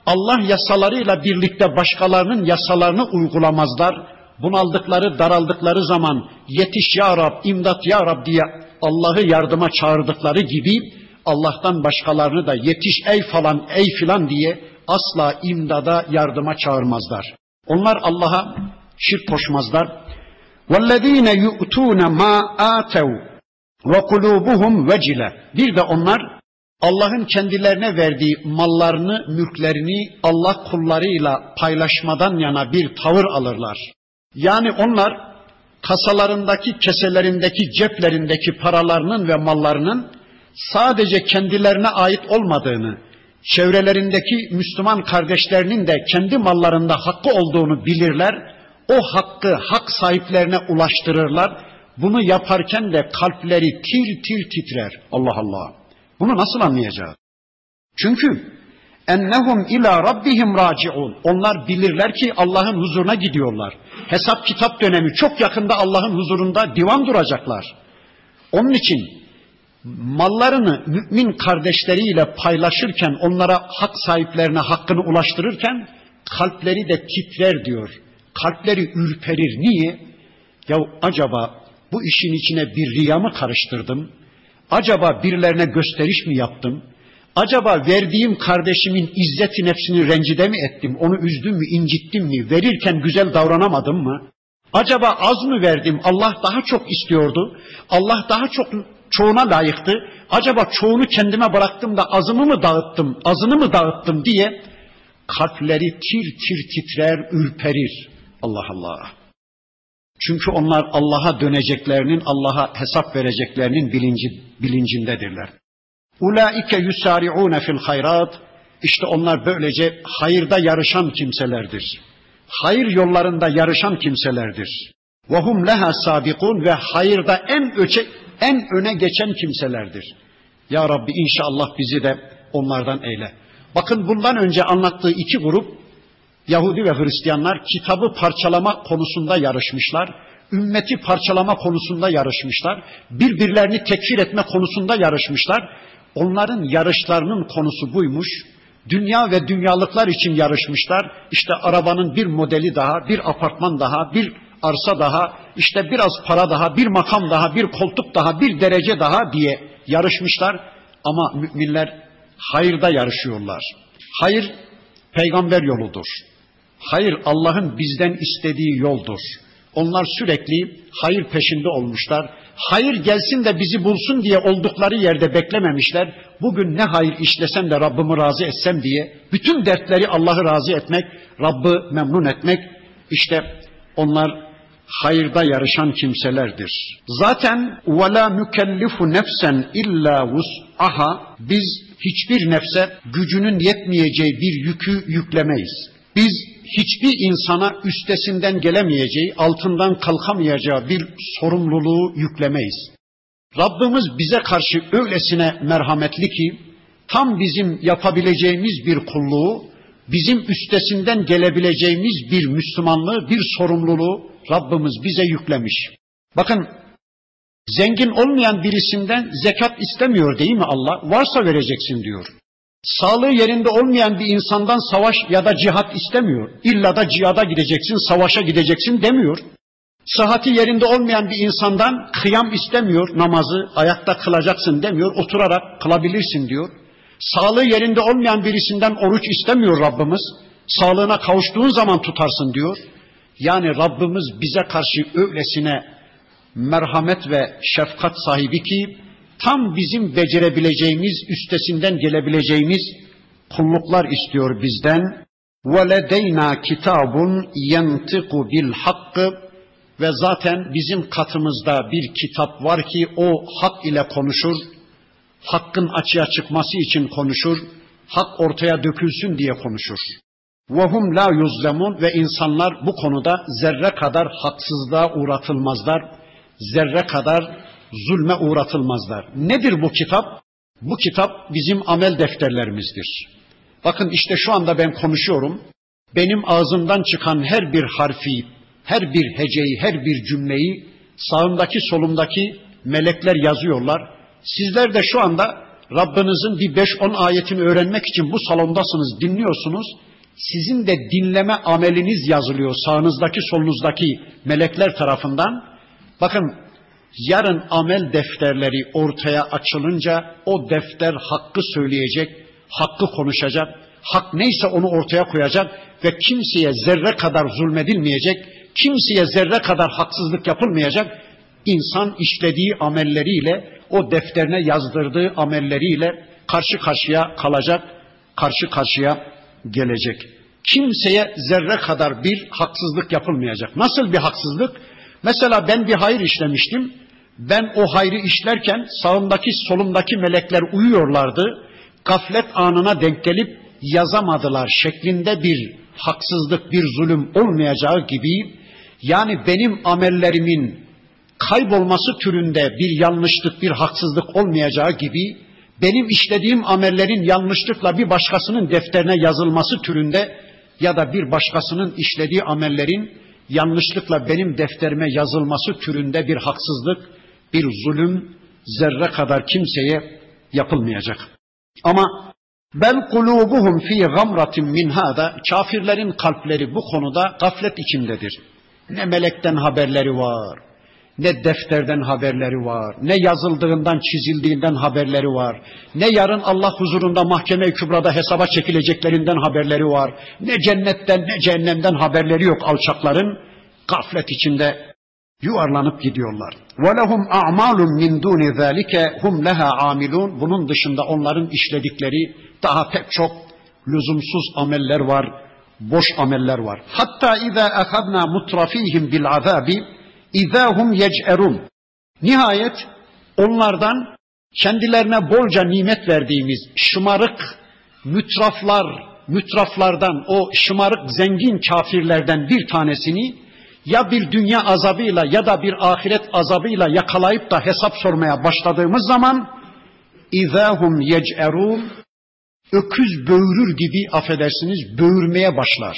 Allah yasalarıyla birlikte başkalarının yasalarını uygulamazlar. Bunaldıkları, daraldıkları zaman yetiş ya Rab, imdat ya Rab diye Allah'ı yardıma çağırdıkları gibi Allah'tan başkalarını da yetiş ey falan ey filan diye asla imdada yardıma çağırmazlar. Onlar Allah'a şirk koşmazlar. وَالَّذ۪ينَ يُؤْتُونَ مَا آتَوْا وَقُلُوبُهُمْ وَجِلَ Bir de onlar Allah'ın kendilerine verdiği mallarını, mülklerini Allah kullarıyla paylaşmadan yana bir tavır alırlar. Yani onlar kasalarındaki, keselerindeki, ceplerindeki paralarının ve mallarının sadece kendilerine ait olmadığını, çevrelerindeki Müslüman kardeşlerinin de kendi mallarında hakkı olduğunu bilirler. o hakkı hak sahiplerine ulaştırırlar. Bunu yaparken de kalpleri tir tir titrer. Allah Allah. Bunu nasıl anlayacağız? Çünkü ennehum ila rabbihim raciun. Onlar bilirler ki Allah'ın huzuruna gidiyorlar. Hesap kitap dönemi çok yakında Allah'ın huzurunda divan duracaklar. Onun için mallarını mümin kardeşleriyle paylaşırken onlara hak sahiplerine hakkını ulaştırırken kalpleri de titrer diyor. Kalpleri ürperir. Niye? Ya acaba bu işin içine bir riya mı karıştırdım? Acaba birilerine gösteriş mi yaptım? Acaba verdiğim kardeşimin izzeti nefsini rencide mi ettim? Onu üzdüm mü, incittim mi? Verirken güzel davranamadım mı? Acaba az mı verdim? Allah daha çok istiyordu. Allah daha çok çoğuna layıktı. Acaba çoğunu kendime bıraktım da azımı mı dağıttım, azını mı dağıttım diye kalpleri tir tir titrer, ürperir. Allah Allah. Çünkü onlar Allah'a döneceklerinin, Allah'a hesap vereceklerinin bilinci, bilincindedirler. Ulaike yusari'une fil hayrat. İşte onlar böylece hayırda yarışan kimselerdir. Hayır yollarında yarışan kimselerdir. Ve hum leha sabikun ve hayırda en öçe, en öne geçen kimselerdir. Ya Rabbi inşallah bizi de onlardan eyle. Bakın bundan önce anlattığı iki grup Yahudi ve Hristiyanlar kitabı parçalama konusunda yarışmışlar. Ümmeti parçalama konusunda yarışmışlar. Birbirlerini tekfir etme konusunda yarışmışlar. Onların yarışlarının konusu buymuş. Dünya ve dünyalıklar için yarışmışlar. İşte arabanın bir modeli daha, bir apartman daha, bir arsa daha, işte biraz para daha, bir makam daha, bir koltuk daha, bir derece daha diye yarışmışlar. Ama müminler hayırda yarışıyorlar. Hayır peygamber yoludur. Hayır Allah'ın bizden istediği yoldur. Onlar sürekli hayır peşinde olmuşlar. Hayır gelsin de bizi bulsun diye oldukları yerde beklememişler. Bugün ne hayır işlesem de Rabbimi razı etsem diye bütün dertleri Allah'ı razı etmek, Rabb'ı memnun etmek işte onlar hayırda yarışan kimselerdir. Zaten وَلَا نُكَلِّفُ nefsen illa vus'aha biz hiçbir nefse gücünün yetmeyeceği bir yükü yüklemeyiz. Biz hiçbir insana üstesinden gelemeyeceği, altından kalkamayacağı bir sorumluluğu yüklemeyiz. Rabbimiz bize karşı öylesine merhametli ki tam bizim yapabileceğimiz bir kulluğu, bizim üstesinden gelebileceğimiz bir Müslümanlığı, bir sorumluluğu Rabbimiz bize yüklemiş. Bakın zengin olmayan birisinden zekat istemiyor değil mi Allah? Varsa vereceksin diyor. Sağlığı yerinde olmayan bir insandan savaş ya da cihat istemiyor. İlla da cihada gideceksin, savaşa gideceksin demiyor. Sıhhati yerinde olmayan bir insandan kıyam istemiyor, namazı ayakta kılacaksın demiyor, oturarak kılabilirsin diyor. Sağlığı yerinde olmayan birisinden oruç istemiyor Rabbimiz. Sağlığına kavuştuğun zaman tutarsın diyor. Yani Rabbimiz bize karşı öylesine merhamet ve şefkat sahibi ki tam bizim becerebileceğimiz, üstesinden gelebileceğimiz kulluklar istiyor bizden. وَلَدَيْنَا kitabun يَنْتِقُ بِالْحَقِّ Ve zaten bizim katımızda bir kitap var ki o hak ile konuşur, hakkın açığa çıkması için konuşur, hak ortaya dökülsün diye konuşur. وَهُمْ la yuzlemun ve insanlar bu konuda zerre kadar haksızlığa uğratılmazlar, zerre kadar zulme uğratılmazlar. Nedir bu kitap? Bu kitap bizim amel defterlerimizdir. Bakın işte şu anda ben konuşuyorum. Benim ağzımdan çıkan her bir harfi, her bir heceyi, her bir cümleyi sağımdaki solumdaki melekler yazıyorlar. Sizler de şu anda Rabbinizin bir 5-10 ayetini öğrenmek için bu salondasınız, dinliyorsunuz. Sizin de dinleme ameliniz yazılıyor sağınızdaki solunuzdaki melekler tarafından. Bakın yarın amel defterleri ortaya açılınca o defter hakkı söyleyecek, hakkı konuşacak, hak neyse onu ortaya koyacak ve kimseye zerre kadar zulmedilmeyecek, kimseye zerre kadar haksızlık yapılmayacak. İnsan işlediği amelleriyle, o defterine yazdırdığı amelleriyle karşı karşıya kalacak, karşı karşıya gelecek. Kimseye zerre kadar bir haksızlık yapılmayacak. Nasıl bir haksızlık? Mesela ben bir hayır işlemiştim. Ben o hayrı işlerken sağımdaki solumdaki melekler uyuyorlardı. Gaflet anına denk gelip yazamadılar şeklinde bir haksızlık, bir zulüm olmayacağı gibi yani benim amellerimin kaybolması türünde bir yanlışlık, bir haksızlık olmayacağı gibi benim işlediğim amellerin yanlışlıkla bir başkasının defterine yazılması türünde ya da bir başkasının işlediği amellerin yanlışlıkla benim defterime yazılması türünde bir haksızlık, bir zulüm zerre kadar kimseye yapılmayacak. Ama bel kulubuhum fi gamratin min hada kafirlerin kalpleri bu konuda gaflet içindedir. Ne melekten haberleri var, ne defterden haberleri var, ne yazıldığından, çizildiğinden haberleri var, ne yarın Allah huzurunda mahkeme-i kübrada hesaba çekileceklerinden haberleri var, ne cennetten ne cehennemden haberleri yok alçakların, gaflet içinde yuvarlanıp gidiyorlar. وَلَهُمْ أَعْمَالٌ مِنْ دُونِ ذَٰلِكَ هُمْ لَهَا عَامِلُونَ Bunun dışında onların işledikleri daha pek çok lüzumsuz ameller var, boş ameller var. Hatta اِذَا اَخَذْنَا مُتْرَف۪يهِمْ بِالْعَذَابِ İzahum yec'erun. Nihayet onlardan kendilerine bolca nimet verdiğimiz şımarık mütraflar, mütraflardan o şımarık zengin kafirlerden bir tanesini ya bir dünya azabıyla ya da bir ahiret azabıyla yakalayıp da hesap sormaya başladığımız zaman izahum yec'erun öküz böğürür gibi affedersiniz böğürmeye başlar.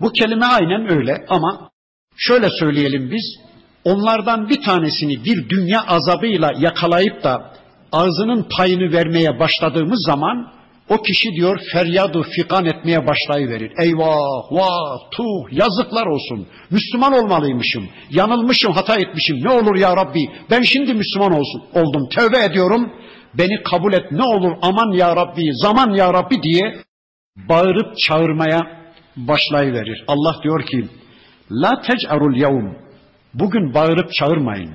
Bu kelime aynen öyle ama Şöyle söyleyelim biz, onlardan bir tanesini bir dünya azabıyla yakalayıp da ağzının payını vermeye başladığımız zaman o kişi diyor feryadu fikan etmeye başlayıverir. Eyvah, vah, tuh, yazıklar olsun. Müslüman olmalıymışım. Yanılmışım, hata etmişim. Ne olur ya Rabbi, ben şimdi Müslüman olsun, oldum. Tövbe ediyorum. Beni kabul et ne olur aman ya Rabbi, zaman ya Rabbi diye bağırıp çağırmaya başlayıverir. Allah diyor ki La tec'arul yevm. Bugün bağırıp çağırmayın.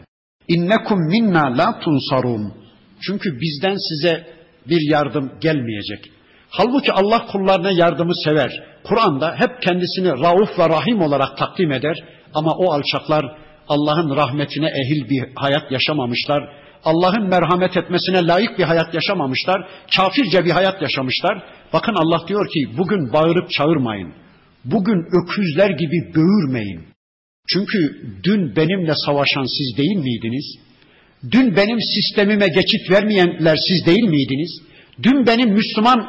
İnnekum minna la tunsarun. Çünkü bizden size bir yardım gelmeyecek. Halbuki Allah kullarına yardımı sever. Kur'an'da hep kendisini rauf ve rahim olarak takdim eder. Ama o alçaklar Allah'ın rahmetine ehil bir hayat yaşamamışlar. Allah'ın merhamet etmesine layık bir hayat yaşamamışlar. Kafirce bir hayat yaşamışlar. Bakın Allah diyor ki bugün bağırıp çağırmayın. Bugün öküzler gibi böğürmeyin. Çünkü dün benimle savaşan siz değil miydiniz? Dün benim sistemime geçit vermeyenler siz değil miydiniz? Dün benim Müslüman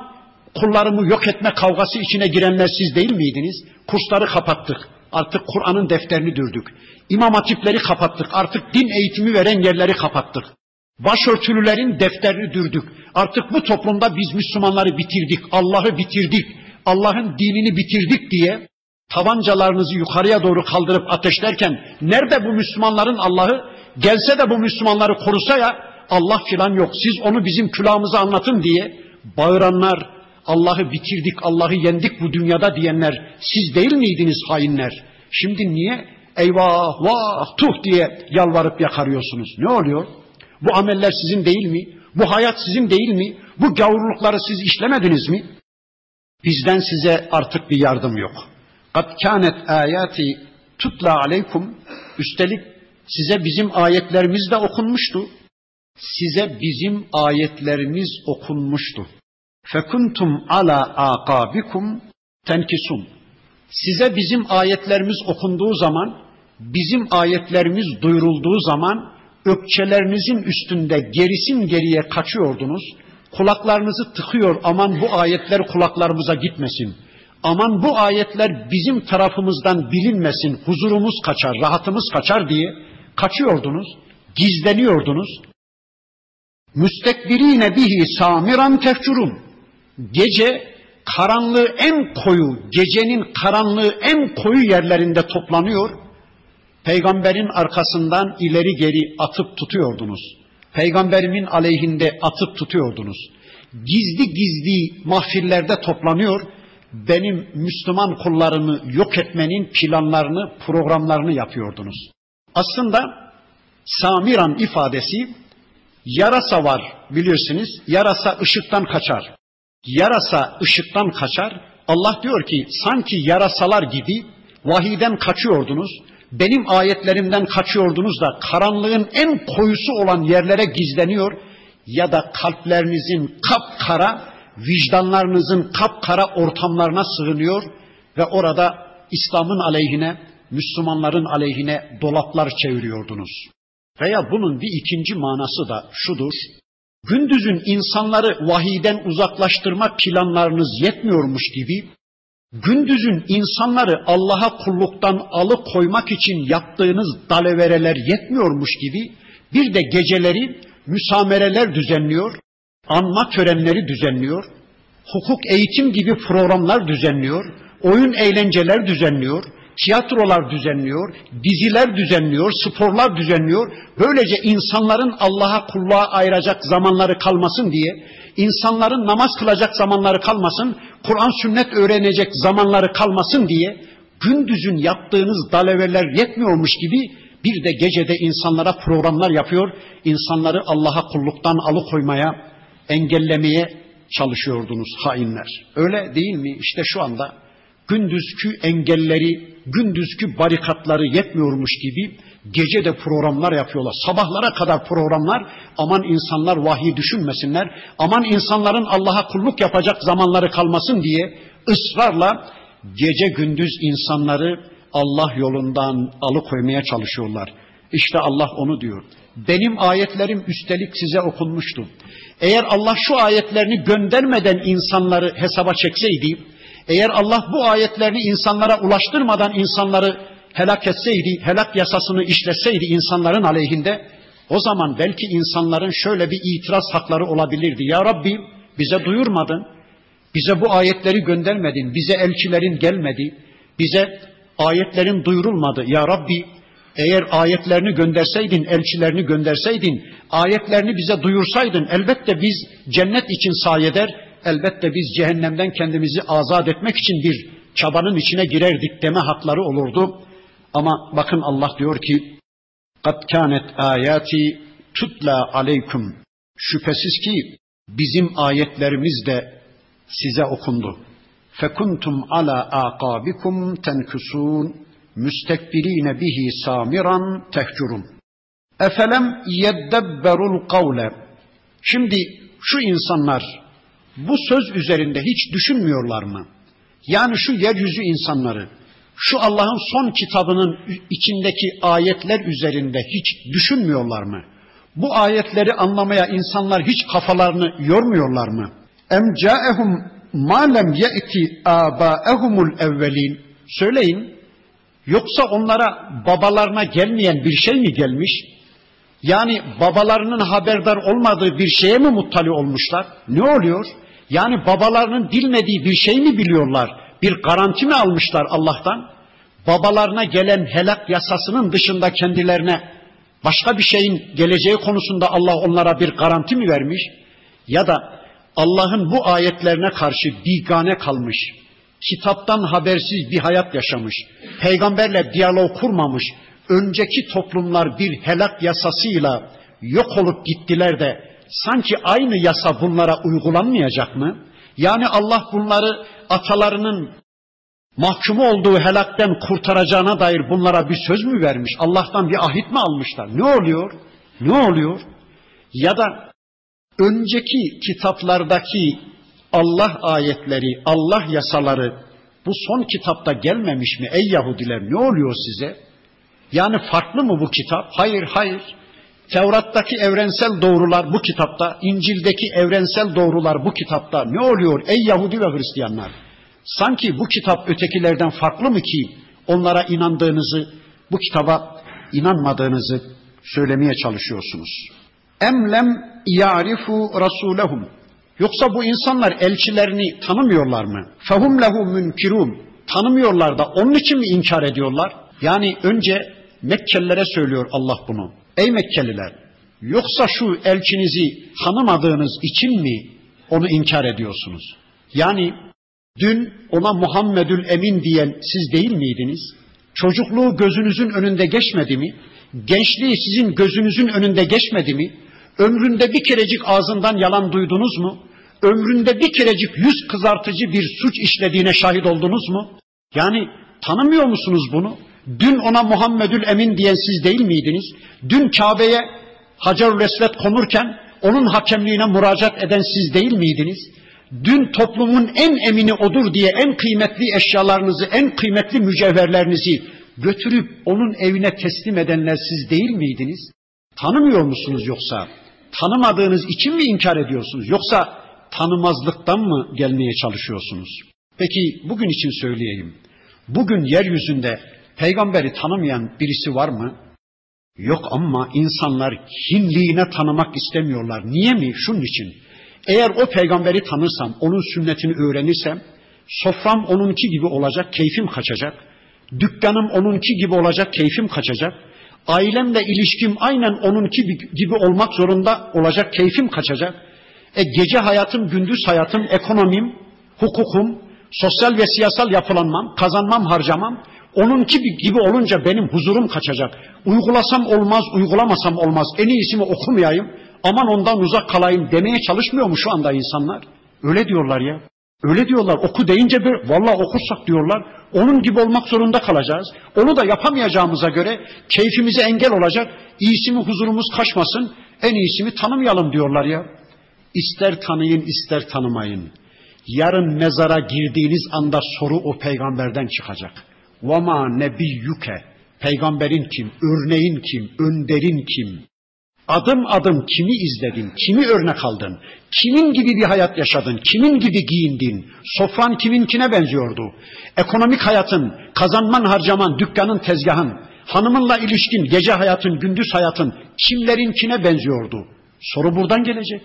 kullarımı yok etme kavgası içine girenler siz değil miydiniz? Kursları kapattık. Artık Kur'an'ın defterini dürdük. İmam hatipleri kapattık. Artık din eğitimi veren yerleri kapattık. Başörtülülerin defterini dürdük. Artık bu toplumda biz Müslümanları bitirdik. Allah'ı bitirdik. Allah'ın dinini bitirdik diye tabancalarınızı yukarıya doğru kaldırıp ateşlerken nerede bu Müslümanların Allah'ı? Gelse de bu Müslümanları korusa ya Allah filan yok. Siz onu bizim külahımıza anlatın diye bağıranlar, Allah'ı bitirdik, Allah'ı yendik bu dünyada diyenler siz değil miydiniz hainler? Şimdi niye eyvah vah tuh diye yalvarıp yakarıyorsunuz? Ne oluyor? Bu ameller sizin değil mi? Bu hayat sizin değil mi? Bu gavurlukları siz işlemediniz mi? Bizden size artık bir yardım yok. Kat kânet ayati tutla aleykum. Üstelik size bizim ayetlerimiz de okunmuştu. Size bizim ayetlerimiz okunmuştu. Fekuntum ala akabikum tenkisun. Size bizim ayetlerimiz okunduğu zaman, bizim ayetlerimiz duyurulduğu zaman ökçelerinizin üstünde gerisin geriye kaçıyordunuz. Kulaklarınızı tıkıyor aman bu ayetler kulaklarımıza gitmesin. Aman bu ayetler bizim tarafımızdan bilinmesin, huzurumuz kaçar, rahatımız kaçar diye kaçıyordunuz, gizleniyordunuz. Müstekbirine bihi samiran tefcurun. Gece karanlığı en koyu, gecenin karanlığı en koyu yerlerinde toplanıyor. Peygamberin arkasından ileri geri atıp tutuyordunuz. Peygamberimin aleyhinde atıp tutuyordunuz. Gizli gizli mahfillerde toplanıyor. Benim Müslüman kullarımı yok etmenin planlarını, programlarını yapıyordunuz. Aslında Samiran ifadesi yarasa var biliyorsunuz. Yarasa ışıktan kaçar yarasa ışıktan kaçar. Allah diyor ki sanki yarasalar gibi vahiden kaçıyordunuz. Benim ayetlerimden kaçıyordunuz da karanlığın en koyusu olan yerlere gizleniyor ya da kalplerinizin kapkara, vicdanlarınızın kapkara ortamlarına sığınıyor ve orada İslam'ın aleyhine, Müslümanların aleyhine dolaplar çeviriyordunuz. Veya bunun bir ikinci manası da şudur. Gündüzün insanları vahiden uzaklaştırma planlarınız yetmiyormuş gibi, gündüzün insanları Allah'a kulluktan alıkoymak için yaptığınız dalevereler yetmiyormuş gibi, bir de geceleri müsamereler düzenliyor, anma törenleri düzenliyor, hukuk eğitim gibi programlar düzenliyor, oyun eğlenceler düzenliyor, tiyatrolar düzenliyor, diziler düzenliyor, sporlar düzenliyor. Böylece insanların Allah'a kulluğa ayıracak zamanları kalmasın diye, insanların namaz kılacak zamanları kalmasın, Kur'an sünnet öğrenecek zamanları kalmasın diye gündüzün yaptığınız daleveler yetmiyormuş gibi bir de gecede insanlara programlar yapıyor, insanları Allah'a kulluktan alıkoymaya, engellemeye çalışıyordunuz hainler. Öyle değil mi? İşte şu anda gündüzkü engelleri, gündüzkü barikatları yetmiyormuş gibi gece de programlar yapıyorlar. Sabahlara kadar programlar aman insanlar vahiy düşünmesinler, aman insanların Allah'a kulluk yapacak zamanları kalmasın diye ısrarla gece gündüz insanları Allah yolundan alıkoymaya çalışıyorlar. İşte Allah onu diyor. Benim ayetlerim üstelik size okunmuştu. Eğer Allah şu ayetlerini göndermeden insanları hesaba çekseydi, eğer Allah bu ayetlerini insanlara ulaştırmadan insanları helak etseydi, helak yasasını işletseydi insanların aleyhinde, o zaman belki insanların şöyle bir itiraz hakları olabilirdi. Ya Rabbi bize duyurmadın, bize bu ayetleri göndermedin, bize elçilerin gelmedi, bize ayetlerin duyurulmadı. Ya Rabbi eğer ayetlerini gönderseydin, elçilerini gönderseydin, ayetlerini bize duyursaydın elbette biz cennet için sayeder, elbette biz cehennemden kendimizi azat etmek için bir çabanın içine girerdik deme hakları olurdu. Ama bakın Allah diyor ki قَدْ كَانَتْ آيَاتِ tutla aleykum. Şüphesiz ki bizim ayetlerimiz de size okundu. Fekuntum ala aqabikum tenkusun müstekbirine bihi samiran tehcurun. Efelem yeddebberul kavle. Şimdi şu insanlar bu söz üzerinde hiç düşünmüyorlar mı? Yani şu yeryüzü insanları, şu Allah'ın son kitabının içindeki ayetler üzerinde hiç düşünmüyorlar mı? Bu ayetleri anlamaya insanlar hiç kafalarını yormuyorlar mı? Em caehum ma lem ye'ti abaehumul evvelin. Söyleyin. Yoksa onlara babalarına gelmeyen bir şey mi gelmiş? Yani babalarının haberdar olmadığı bir şeye mi muttali olmuşlar? Ne oluyor? Yani babalarının bilmediği bir şey mi biliyorlar? Bir garanti mi almışlar Allah'tan? Babalarına gelen helak yasasının dışında kendilerine başka bir şeyin geleceği konusunda Allah onlara bir garanti mi vermiş? Ya da Allah'ın bu ayetlerine karşı bigane kalmış, kitaptan habersiz bir hayat yaşamış, peygamberle diyalog kurmamış, önceki toplumlar bir helak yasasıyla yok olup gittiler de sanki aynı yasa bunlara uygulanmayacak mı? Yani Allah bunları atalarının mahkum olduğu helakten kurtaracağına dair bunlara bir söz mü vermiş? Allah'tan bir ahit mi almışlar? Ne oluyor? Ne oluyor? Ya da önceki kitaplardaki Allah ayetleri, Allah yasaları Bu son kitapta gelmemiş mi ey Yahudiler ne oluyor size? Yani farklı mı bu kitap? Hayır, hayır. Tevrat'taki evrensel doğrular bu kitapta, İncil'deki evrensel doğrular bu kitapta. Ne oluyor ey Yahudi ve Hristiyanlar? Sanki bu kitap ötekilerden farklı mı ki onlara inandığınızı, bu kitaba inanmadığınızı söylemeye çalışıyorsunuz. Emlem ya'rifu rasulehum. Yoksa bu insanlar elçilerini tanımıyorlar mı? Fehum lehu münkirun. Tanımıyorlar da onun için mi inkar ediyorlar? Yani önce Mekkelilere söylüyor Allah bunu. Ey Mekkeliler, yoksa şu elçinizi tanımadığınız için mi onu inkar ediyorsunuz? Yani dün ona Muhammedül Emin diyen siz değil miydiniz? Çocukluğu gözünüzün önünde geçmedi mi? Gençliği sizin gözünüzün önünde geçmedi mi? Ömründe bir kerecik ağzından yalan duydunuz mu? Ömründe bir kerecik yüz kızartıcı bir suç işlediğine şahit oldunuz mu? Yani tanımıyor musunuz bunu? Dün ona Muhammedül Emin diyen siz değil miydiniz? Dün Kabe'ye Hacerül Esved konurken onun hakemliğine müracaat eden siz değil miydiniz? Dün toplumun en emini odur diye en kıymetli eşyalarınızı, en kıymetli mücevherlerinizi götürüp onun evine teslim edenler siz değil miydiniz? Tanımıyor musunuz yoksa? Tanımadığınız için mi inkar ediyorsunuz? Yoksa tanımazlıktan mı gelmeye çalışıyorsunuz? Peki bugün için söyleyeyim. Bugün yeryüzünde peygamberi tanımayan birisi var mı? Yok ama insanlar hinliğine tanımak istemiyorlar. Niye mi? Şunun için. Eğer o peygamberi tanırsam, onun sünnetini öğrenirsem, sofram onunki gibi olacak, keyfim kaçacak. Dükkanım onunki gibi olacak, keyfim kaçacak. Ailemle ilişkim aynen onunki gibi olmak zorunda olacak, keyfim kaçacak. E gece hayatım, gündüz hayatım, ekonomim, hukukum, sosyal ve siyasal yapılanmam, kazanmam, harcamam, onunki gibi olunca benim huzurum kaçacak. Uygulasam olmaz, uygulamasam olmaz. En iyisini okumayayım, aman ondan uzak kalayım demeye çalışmıyor mu şu anda insanlar? Öyle diyorlar ya. Öyle diyorlar. Oku deyince bir vallahi okursak diyorlar. Onun gibi olmak zorunda kalacağız. Onu da yapamayacağımıza göre keyfimize engel olacak. İyisi mi huzurumuz kaçmasın. En iyisi mi tanımayalım diyorlar ya. İster tanıyın ister tanımayın. Yarın mezara girdiğiniz anda soru o peygamberden çıkacak. Vama nebiyyuke. Peygamberin kim? Örneğin kim? Önderin kim? Adım adım kimi izledin? Kimi örnek aldın? Kimin gibi bir hayat yaşadın? Kimin gibi giyindin? Sofran kiminkine benziyordu? Ekonomik hayatın, kazanman harcaman, dükkanın tezgahın, hanımınla ilişkin, gece hayatın, gündüz hayatın kimlerinkine benziyordu? Soru buradan gelecek.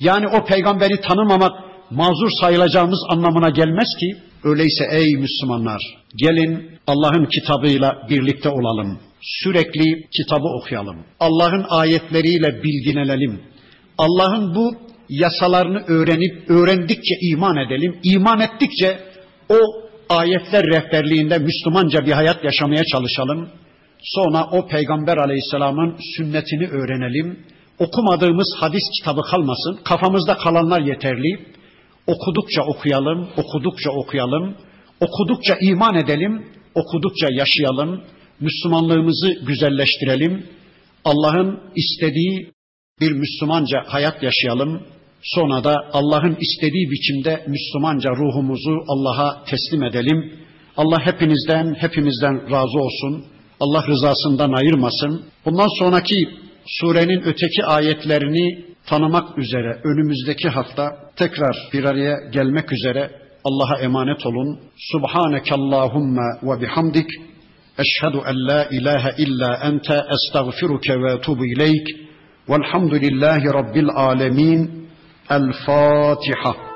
Yani o peygamberi tanımamak mazur sayılacağımız anlamına gelmez ki. Öyleyse ey Müslümanlar gelin Allah'ın kitabıyla birlikte olalım. Sürekli kitabı okuyalım. Allah'ın ayetleriyle bilgilenelim. Allah'ın bu yasalarını öğrenip öğrendikçe iman edelim. İman ettikçe o ayetler rehberliğinde Müslümanca bir hayat yaşamaya çalışalım. Sonra o Peygamber Aleyhisselam'ın sünnetini öğrenelim. Okumadığımız hadis kitabı kalmasın. Kafamızda kalanlar yeterli. Okudukça okuyalım, okudukça okuyalım. Okudukça iman edelim, okudukça yaşayalım. Müslümanlığımızı güzelleştirelim. Allah'ın istediği bir Müslümanca hayat yaşayalım. Sonra da Allah'ın istediği biçimde Müslümanca ruhumuzu Allah'a teslim edelim. Allah hepinizden, hepimizden razı olsun. Allah rızasından ayırmasın. Bundan sonraki surenin öteki ayetlerini tanımak üzere önümüzdeki hafta tekrar bir araya gelmek üzere Allah'a emanet olun. Subhaneke Allahumma ve bihamdik. Eşhedü en la ilahe illa ente estağfiruke ve etubu ileyk. Velhamdülillahi Rabbil alemin. El Fatiha.